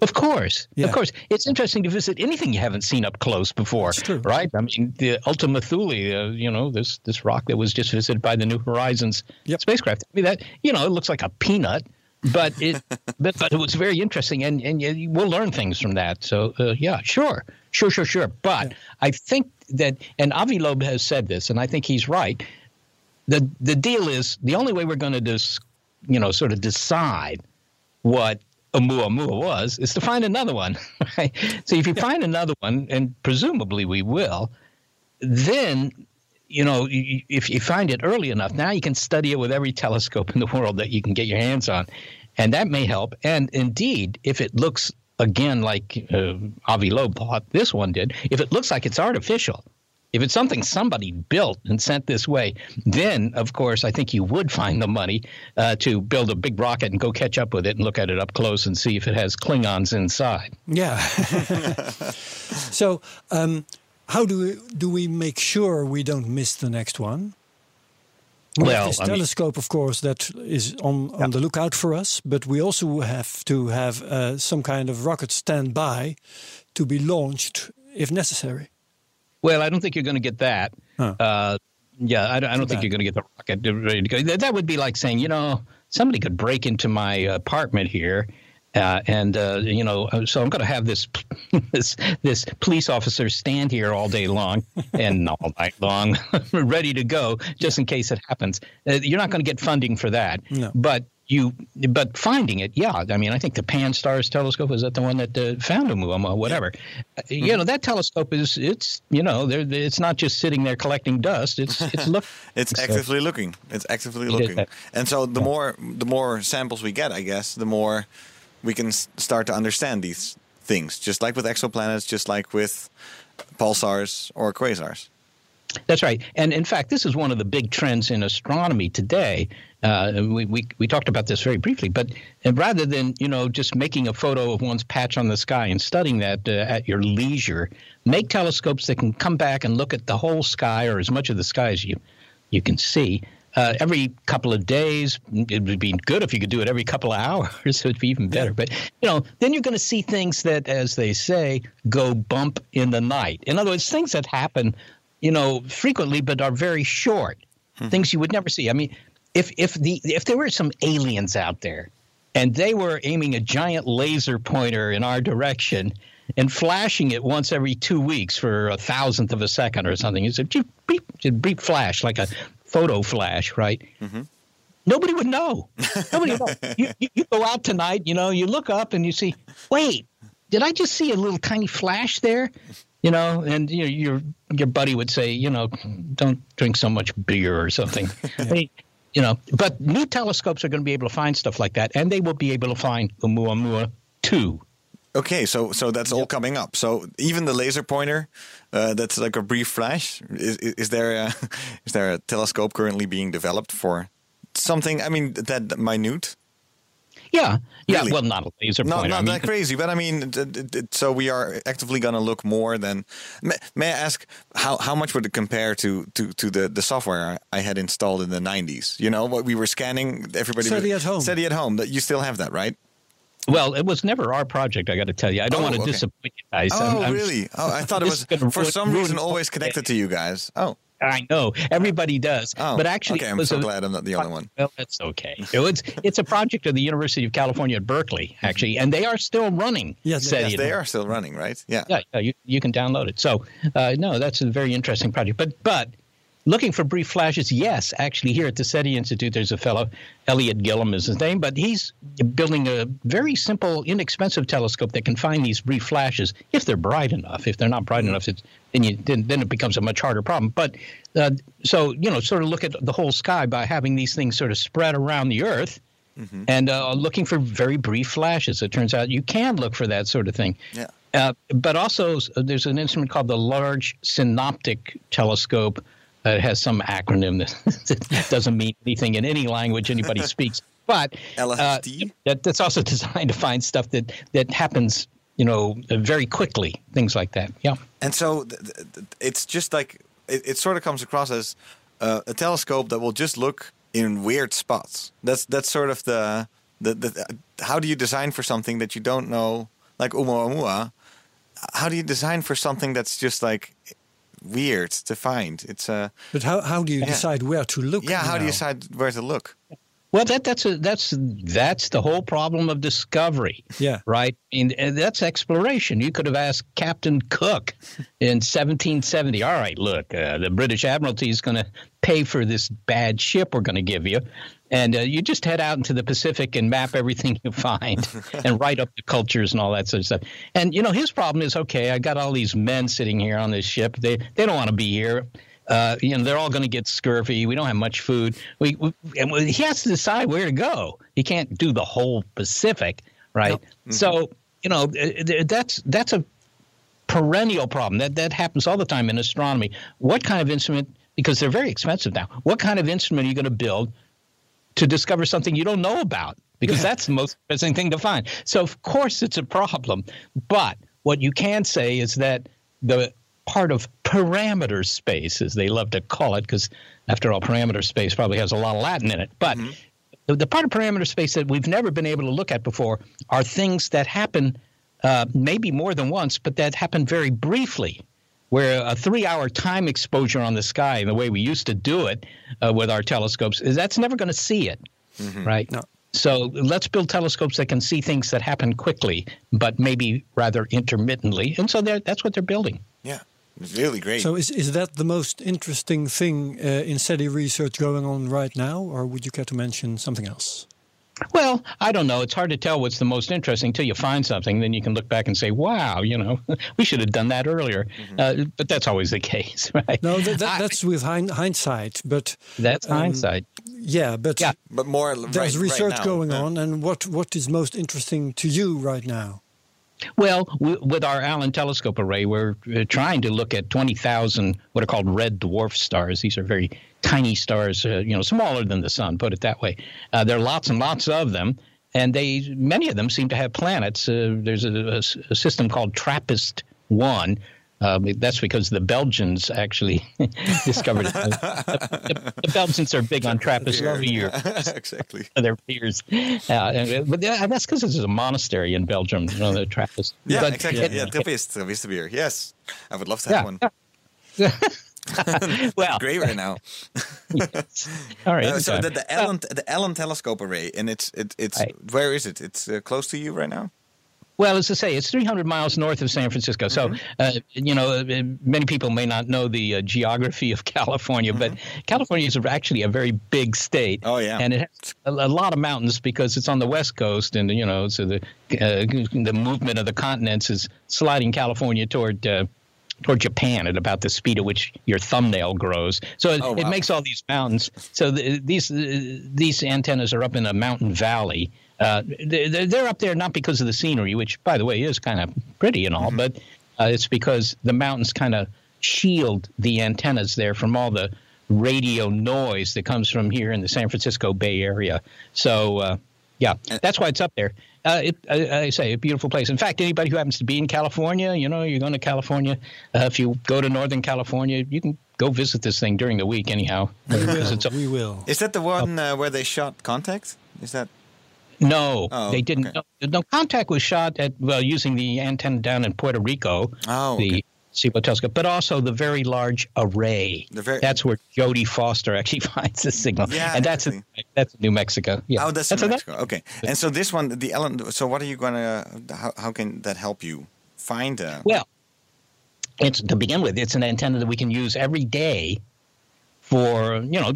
Of course, Yeah. of course. It's interesting to visit anything you haven't seen up close before, true. right? I mean, the Ultima Thule, uh, you know, this this rock that was just visited by the New Horizons Yep. spacecraft. I mean, that you know, it looks like a peanut, but it but, but it was very interesting, and and you- we'll learn things from that. So uh, yeah, sure, sure, sure, sure. But I think that, and Avi Loeb has said this, and I think he's right. the The deal is the only way we're going to just, you know, sort of decide what Oumuamua was is to find another one. Right? So if you find another one, and presumably we will, then you know if you find it early enough, now you can study it with every telescope in the world that you can get your hands on, and that may help. And indeed, if it looks again like uh, Avi Loeb thought this one did, if it looks like it's artificial. If it's something somebody built and sent this way, then of course I think you would find the money uh, to build a big rocket and go catch up with it and look at it up close and see if it has Klingons inside. Yeah. so, um, how do we, do we make sure we don't miss the next one? We have Well, this I mean- telescope, of course, that is on, on the lookout for us, but we also have to have uh, some kind of rocket standby to be launched if necessary. Well, I don't think you're going to get that. Huh. Uh, yeah, I don't, I don't think bad. you're going to get the rocket ready to go. That would be like saying, you know, somebody could break into my apartment here. Uh, and uh, you know, so I'm going to have this this this police officer stand here all day long and all night long, ready to go, just in case it happens. Uh, you're not going to get funding for that. No. But you, but finding it, yeah. I mean, I think the Pan-STARRS telescope is that the one that uh, found Oumuamua, whatever. Uh, You know, that telescope is it's you know, there it's not just sitting there collecting dust. It's it's look. It's So- actively looking. It's actively looking. And so the more the more samples we get, I guess, the more we can start to understand these things. Just like with exoplanets, just like with pulsars or quasars. That's right. And in fact, this is one of the big trends in astronomy today. Uh, we, we, we talked about this very briefly, but rather than you know just making a photo of one's patch on the sky and studying that uh, at your leisure, make telescopes that can come back and look at the whole sky or as much of the sky as you you can see. Uh, every couple of days, it would be good if you could do it every couple of hours. It would be even better. But you know, then you're going to see things that, as they say, go bump in the night. In other words, things that happen you know, frequently, but are very short. Things you would never see. I mean, if if the if there were some aliens out there, and they were aiming a giant laser pointer in our direction, and flashing it once every two weeks for a thousandth of a second or something. It's a beep, beep, a beep flash, like a photo flash, right? Mm-hmm. Nobody would know. Nobody would know. You, you, you go out tonight, you know, you look up and you see, wait, did I just see a little tiny flash there? You know, and you know, your your buddy would say, you know, don't drink so much beer or something. Hey, you know, but new telescopes are going to be able to find stuff like that, and they will be able to find Oumuamua two. Okay, so so that's all coming up. So even the laser pointer, uh, that's like a brief flash. Is, is, is there a, is there a telescope currently being developed for something? I mean, that minute. Yeah, yeah. Really? Well, not a laser No, pointer. not I mean, that crazy, but I mean, so we are actively going to look more than. May, may I ask how, how much would it compare to, to, to the, the software I had installed in the '90s? You know, what we were scanning. Everybody SETI was- at home. SETI at home. That you still have that, right? Well, it was never our project. I got to tell you, I don't Oh, want to okay. disappoint you guys. Oh, I'm- I'm- really? Oh, I thought it was gonna for ruin- some reason the always connected to you guys. Oh, I know everybody does, oh. but actually, okay. I'm so a- glad I'm not the only one. Well, that's okay. It was, it's a project of the University of California at Berkeley, actually, and they are still running. Yes, SETI Yes, they home. are still running, right? Yeah. Yeah, yeah you, you can download it. So, uh, no, that's a very interesting project. But, but looking for brief flashes, yes, actually, here at the SETI Institute, there's a fellow, Elliot Gillum is his name, but he's building a very simple, inexpensive telescope that can find these brief flashes if they're bright enough. If they're not bright enough, it's, then, you, then, then it becomes a much harder problem. But uh, so, you know, sort of look at the whole sky by having these things sort of spread around the Earth. And uh, looking for very brief flashes. It turns out you can look for that sort of thing. Yeah. Uh, but also, there's an instrument called the Large Synoptic Telescope. Uh, it has some acronym that doesn't mean anything in any language anybody speaks. But uh, LSD? that, that's also designed to find stuff that, that happens, you know, uh, very quickly. Things like that. Yeah. And so th- th- th- it's just like it, it sort of comes across as uh, a telescope that will just look in weird spots. That's that's sort of the the, the how do you design for something that you don't know, like Oumuamua? How do you design for something that's just like weird to find? It's a But how, how do you Yeah. decide where to look? yeah. How do you decide where to look? Well, that that's a, that's that's the whole problem of discovery. Yeah. Right. And, and that's exploration. You could have asked Captain Cook in 1770. All right, look, uh, the British Admiralty is going to pay for this bad ship we're going to give you, and uh, you just head out into the Pacific and map everything you find and write up the cultures and all that sort of stuff. And you know, his problem is okay. I got all these men sitting here on this ship. They they don't want to be here. Uh, you know, they're all going to get scurvy. We don't have much food. We, we and we- he has to decide where to go. He can't do the whole Pacific, right? So you know, that's that's a perennial problem. That that happens all the time in astronomy. What kind of instrument? Because they're very expensive now. What kind of instrument are you going to build to discover something you don't know about? Because that's the most interesting thing to find. So of course it's a problem. But what you can say is that the part of parameter space, as they love to call it, because after all, parameter space probably has a lot of Latin in it. But the, the part of parameter space that we've never been able to look at before are things that happen uh, maybe more than once, but that happen very briefly. Where a three-hour time exposure on the sky, the way we used to do it uh, with our telescopes, is that's never going to see it, right? No. So let's build telescopes that can see things that happen quickly, but maybe rather intermittently. And so that's what they're building. Yeah, really great. So is, is that the most interesting thing uh, in SETI research going on right now, or would you care to mention something else? Well, I don't know. It's hard to tell what's the most interesting until you find something. Then you can look back and say, "Wow, you know, we should have done that earlier." Uh, but that's always the case, right? No, that, that, I- that's with hindsight. But that's um, hindsight. yeah, but Yeah. but more there's right, research right now. going Yeah. on, and what what is most interesting to you right now? Well, with our Allen Telescope Array, we're uh, trying to look at 20,000 what are called red dwarf stars. These are very tiny stars, uh, you know, smaller than the sun, put it that way. Uh, there are lots and lots of them, and they many of them seem to have planets. Uh, there's a system called TRAPPIST 1. Um, that's because the Belgians actually discovered it. the, the Belgians are big on TRAPPIST beer. exactly. their peers. Uh, and, but yeah, that's because there's a monastery in Belgium, you know, the Trappist. Yeah, But- exactly. Yeah, Trappist, Trappist beer. Yes, I would love to Yeah, have one. well, Great right now. all right. Uh, so the, the Allen the Allen Telescope Array, and it's it, it's Right. where is it? It's uh, close to you right now. Well, as I say, it's 300 miles north of San Francisco. So, Mm-hmm. uh, you know, uh, many people may not know the uh, geography of California, but California is actually a very big state. Mm-hmm. Oh, yeah. and it has a, a lot of mountains because it's on the west coast, and you know, so the uh, the movement of the continents is sliding California toward. Uh, Toward Japan at about the speed at which your thumbnail grows, so it, Oh, it makes all these mountains. So the, these uh, these antennas are up in a mountain valley. Uh, they're, they're up there not because of the scenery, which by the way is kind of pretty and all, but uh, it's because the mountains kind of shield the antennas there from all the radio noise that comes from here in the San Francisco Bay Area. So uh, yeah, that's why it's up there. Uh, it, I, I say a beautiful place. In fact, anybody who happens to be in California, you know, you're going to California. Uh, if you go to Northern California, you can go visit this thing during the week, anyhow. We will. it's we will. Is that the one uh, where they shot Contact? Is that? No, Oh, they didn't. okay. No, no, contact was shot at well using the antenna down in Puerto Rico, Oh, the okay. SIBO telescope, but also the very large array. The very- that's where Jodie Foster actually finds the signal, Yeah, and that's in, that's in New Mexico. Yeah, Oh, that's, that's a- Mexico. Okay. And so this one, the Allen. So what are you gonna? How, how can that help you find? Uh, Well, it's to begin with, it's an antenna that we can use every day for you know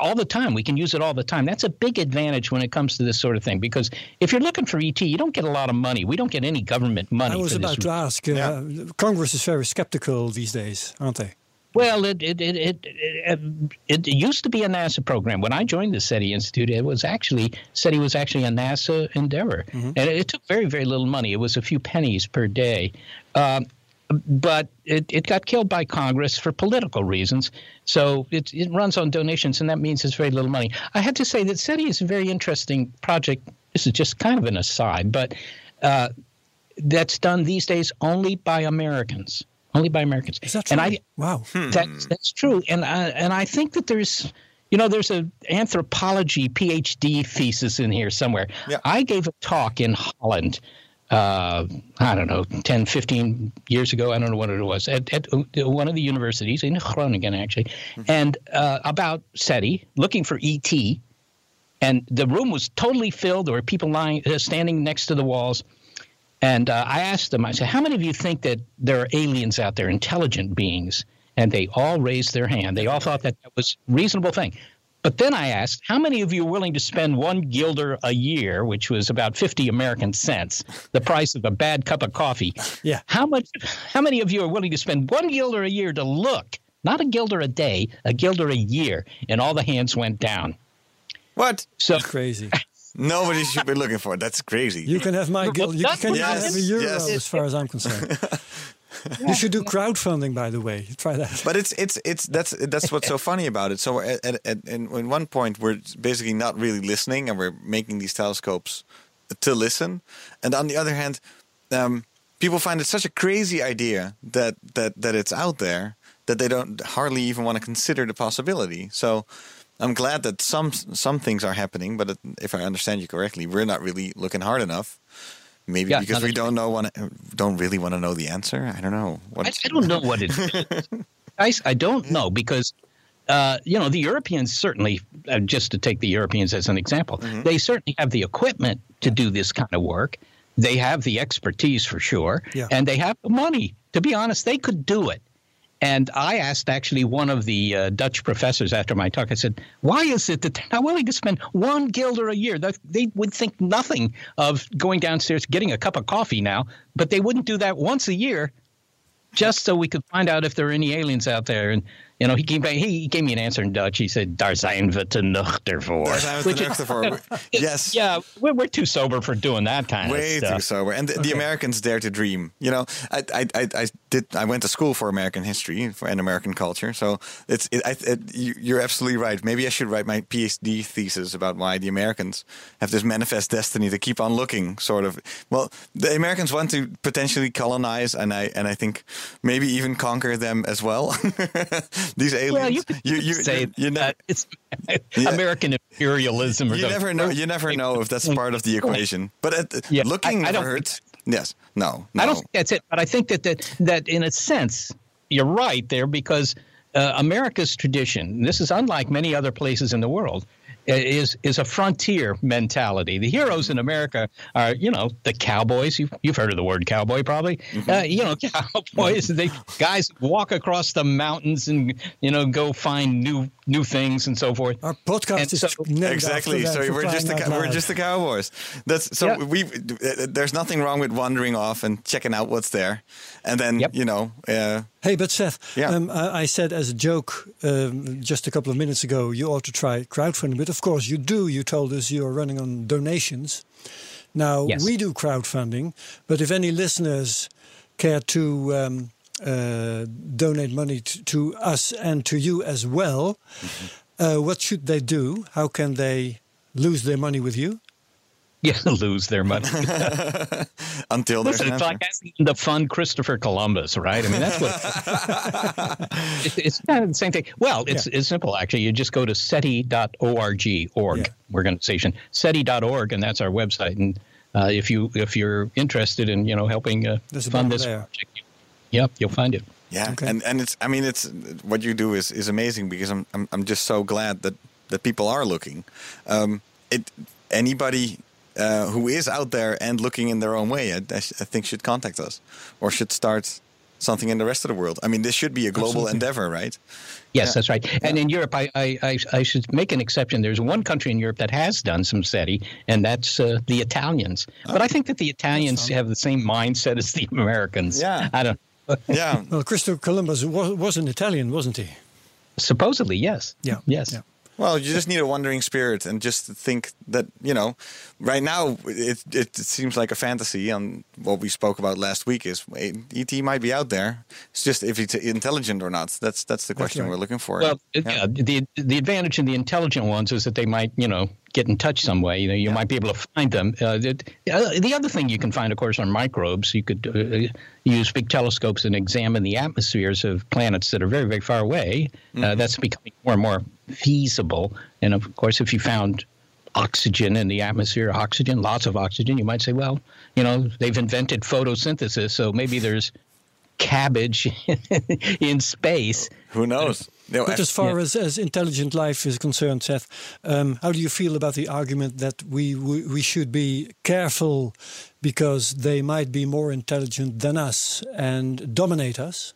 all the time. We can use it all the time. That's a big advantage when it comes to this sort of thing because if you're looking for ET, you don't get a lot of money. We don't get any government money. I was for about this. to ask. Uh, Congress is very skeptical these days, aren't they? Well, it it, it it it it used to be a NASA program. When I joined the SETI Institute, it was actually SETI was actually a NASA endeavor, and it, it took very very little money. It was a few pennies per day. Um, but it, it got killed by Congress for political reasons. So it, it runs on donations, and that means it's very little money. I have to say that SETI is a very interesting project. This is just kind of an aside, but uh, that's done these days only by Americans. Only by Americans. Is that true? And I, wow. that's that's true, and I, and I think that there's, you know, there's a anthropology PhD thesis in here somewhere. Yeah. I gave a talk in Holland. Uh, I don't know, 10, 15 years ago. I don't know what it was at, at one of the universities in Groningen, actually, and uh, about SETI, looking for ET, and the room was totally filled. There were people lying, uh, standing next to the walls. And uh, I asked them, I said, how many of you think that there are aliens out there, intelligent beings? And they all raised their hand. They all thought that that was a reasonable thing. But then I asked, how many of you are willing to spend one guilder a year, which was about 50 American cents, the price of a bad cup of coffee? Yeah. How much? How many of you are willing to spend one guilder a year to look, not a guilder a day, a guilder a year? And all the hands went down. what? So Crazy. Nobody should be looking for. it. That's crazy. You can have my guild. You that's can Yes, have a euro, yes. as far as I'm concerned. you should do crowdfunding, by the way. Try that. But it's it's it's that's that's what's so funny about it. So at, at, at, in in one point we're basically not really listening, and we're making these telescopes to listen. And on the other hand, um, people find it such a crazy idea that that that it's out there that they don't hardly even want to consider the possibility. So. I'm glad that some some things are happening, but if I understand you correctly, we're not really looking hard enough. Maybe Yeah, because we don't know wanna, don't really want to know the answer. I don't know. What I, I don't know what it is. I, I don't know because, uh, you know, the Europeans certainly, uh, just to take the Europeans as an example, they certainly have the equipment to do this kind of work. They have the expertise for sure, Yeah. and they have the money. To be honest, they could do it. And I asked actually one of the uh, Dutch professors after my talk, I said, why is it that they're not willing to spend one guilder a year? That- They would think nothing of going downstairs, getting a cup of coffee now, but they wouldn't do that once a year just so we could find out if there are any aliens out there. And, you know, he came back, he, he gave me an answer in Dutch. He said, Daar zijn we te nuchter voor. Daar zijn we te Which is- nuchter. Yes. Yeah, we're, we're too sober for doing that kind way of stuff. Way too sober. And the, the Americans dare to dream. You know, I, I, I, I did. I went to school for American history and American culture. So it's. It, I, it, you, you're absolutely right. Maybe I should write my PhD thesis about why the Americans have this manifest destiny to keep on looking. Sort of. Well, the Americans want to potentially colonize, and I and I think maybe even conquer them as well. These aliens. Well, you could you, you, say you, you, that never, it's Yeah. American imperialism. Or you never know. You never know if that's part of the equation. But at, Yeah, looking I- I hurts. Yes. No. No. I don't think that's it, but I think that that, that in a sense you're right there because uh, America's tradition. This is unlike many other places in the world. Is is a frontier mentality. The heroes in America are, you know, the cowboys. You've, you've heard of the word cowboy, probably. Mm-hmm. Uh, you know, cowboys. they guys walk across the mountains and you know go find new new things and so forth. Our podcast And is so- Exactly. So we're just the crying we're just the cowboys. That's so Yeah. we. Uh, there's nothing wrong with wandering off and checking out what's there, and then Yep. you know. Uh, Hey, but Seth, Yeah. um, I, I said as a joke um, just a couple of minutes ago, you ought to try crowdfunding. But of course, you do. You told us you are running on donations. Now, Yes. we do crowdfunding, but if any listeners care to um, uh, donate money t- to us and to you as well, uh, what should they do? How can they lose their money with you? Yeah, lose their money. until there's Listen, an it's like asking the fun Christopher Columbus, right? I mean, that's what it's, it's kind of the same thing. Well, it's it's simple actually. You just go to SETI.org, org Yeah. organization, SETI.org, and that's our website. And uh, if you if you're interested in you know helping uh, fund this there. project, yep, you'll find it. Yeah, Okay. and and it's I mean it's what you do is is amazing because I'm I'm I'm just so glad that that people are looking. Um, it anybody uh, who is out there and looking in their own way, I, I, I think should contact us or should start something in the rest of the world. I mean, this should be a global Absolutely. endeavor, right? Yes, Yeah. that's right. And in Europe, I, I, I, I should make an exception. There's one country in Europe that has done some SETI, and that's uh, the Italians. But I think that the Italians have the same mindset as the Americans. Yeah. I don't. Yeah, Well, Christopher Columbus was, was an Italian, wasn't he? Supposedly, yes. Yeah. Yes. Yeah. Well, you just need a wandering spirit and just think that, you know, right now it, it seems like a fantasy. And what we spoke about last week is ET might be out there. It's just if it's intelligent or not. That's that's the question right. we're looking for. Well, Yeah. yeah. the the advantage in the intelligent ones is that they might, you know, get in touch some way. You know, you might be able to find them. Uh, the, uh, the other thing you can find, of course, are microbes. You could uh, use big telescopes and examine the atmospheres of planets that are very, very far away. Uh, that's becoming more and more feasible. And of course, if you found oxygen in the atmosphere, oxygen, lots of oxygen, you might say, well, you know, they've invented photosynthesis, so maybe there's cabbage in space. Who knows? No, But I- as far yeah. as, as intelligent life is concerned, Seth, um, how do you feel about the argument that we, we we should be careful because they might be more intelligent than us and dominate us?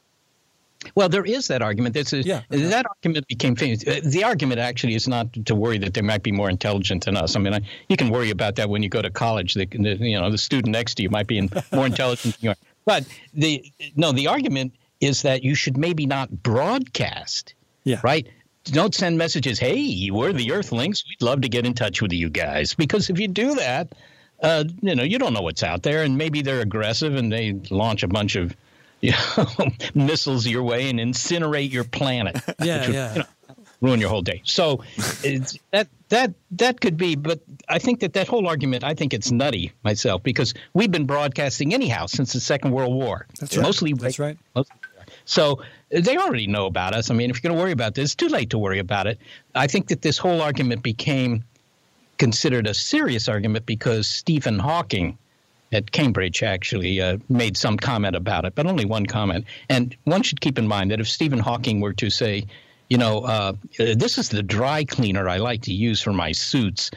Well, there is that argument. This is, Yeah. That argument became famous. Uh, The argument actually is not to worry that they might be more intelligent than us. I mean, I, you can worry about that when you go to college. The, the, you know, the student next to you might be in, more intelligent than you are. But the no, the argument is that you should maybe not broadcast. Yeah. Right. Don't send messages. Hey, we're the Earthlings. We'd love to get in touch with you guys. Because if you do that, uh, you know, you don't know what's out there, and maybe they're aggressive and they launch a bunch of you know, missiles your way and incinerate your planet. Yeah, which would, yeah. you know, ruin your whole day. So it's, that that that could be, but I think that that whole argument, I think it's nutty myself because we've been broadcasting anyhow since the Second World War. That's right. Mostly, That's right. mostly- So they already know about us. I mean, if you're going to worry about this, it's too late to worry about it. I think that this whole argument became considered a serious argument because Stephen Hawking at Cambridge actually uh, made some comment about it, but only one comment. And one should keep in mind that if Stephen Hawking were to say, you know, uh, this is the dry cleaner I like to use for my suits,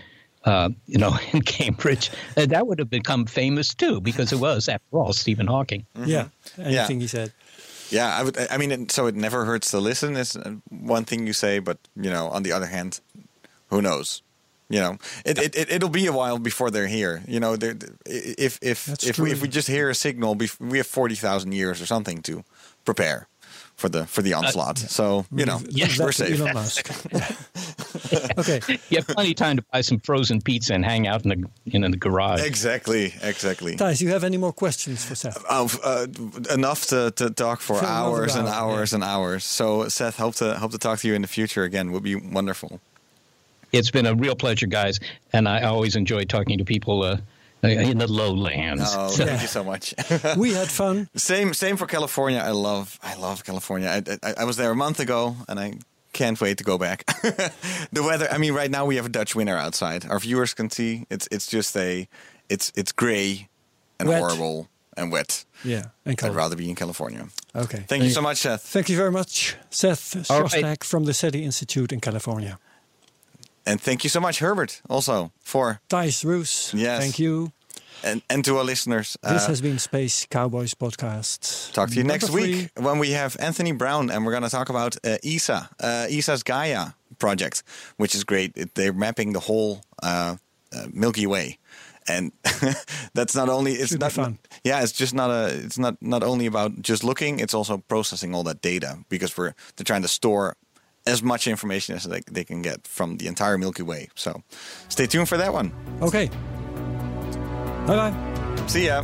uh, you know, in Cambridge, uh, that would have become famous too, because it was, after all, Stephen Hawking. Yeah. Anything he said. Yeah, I would. I mean, so it never hurts to listen. Is uh, one thing you say, but you know, on the other hand, who knows? You know, it, it, it it'll be a while before they're here. You know, they're, if if That's if we, if we just hear a signal, we have forty thousand years or something to prepare for the for the onslaught. so you know, Yeah. We're that to safe. Elon Musk. okay. You have plenty of time to buy some frozen pizza and hang out in the in the garage. Exactly, exactly. Thijs, you have any more questions for Seth? Of, uh, enough to, to talk for, For hours and hour, hours and hours. So Seth, hope to hope to talk to you in the future again. Would be wonderful. It's been a real pleasure, guys, and I always enjoy talking to people uh, in the lowlands. Oh, So- thank you so much. We had fun. same same for California. I love I love California. I, I, I was there a month ago, and I can't wait to go back. the weather. I mean, right now we have a Dutch winter outside. Our viewers can see it's it's just a it's it's gray and Wet. horrible and wet. Yeah. And I'd rather be in California. Okay. Thank you so much, Seth. Thank you very much, Seth All right. Shostak from the SETI Institute in California. And thank you so much, Herbert, also for Thijs Roos. Yes. Thank you. And and to our listeners. This uh, has been Space Cowboys podcast. Talk to you Number next three. week when we have Anthony Brown and we're going to talk about uh, ESA, uh, ESA's Gaia project, which is great. It, they're mapping the whole uh, uh, Milky Way, and that's not only it's Should not fun. yeah it's just not a it's not not only about just looking. It's also processing all that data because we're they're trying to store as much information as they, they can get from the entire Milky Way. So stay tuned for that one. Okay. Bye bye. See ya.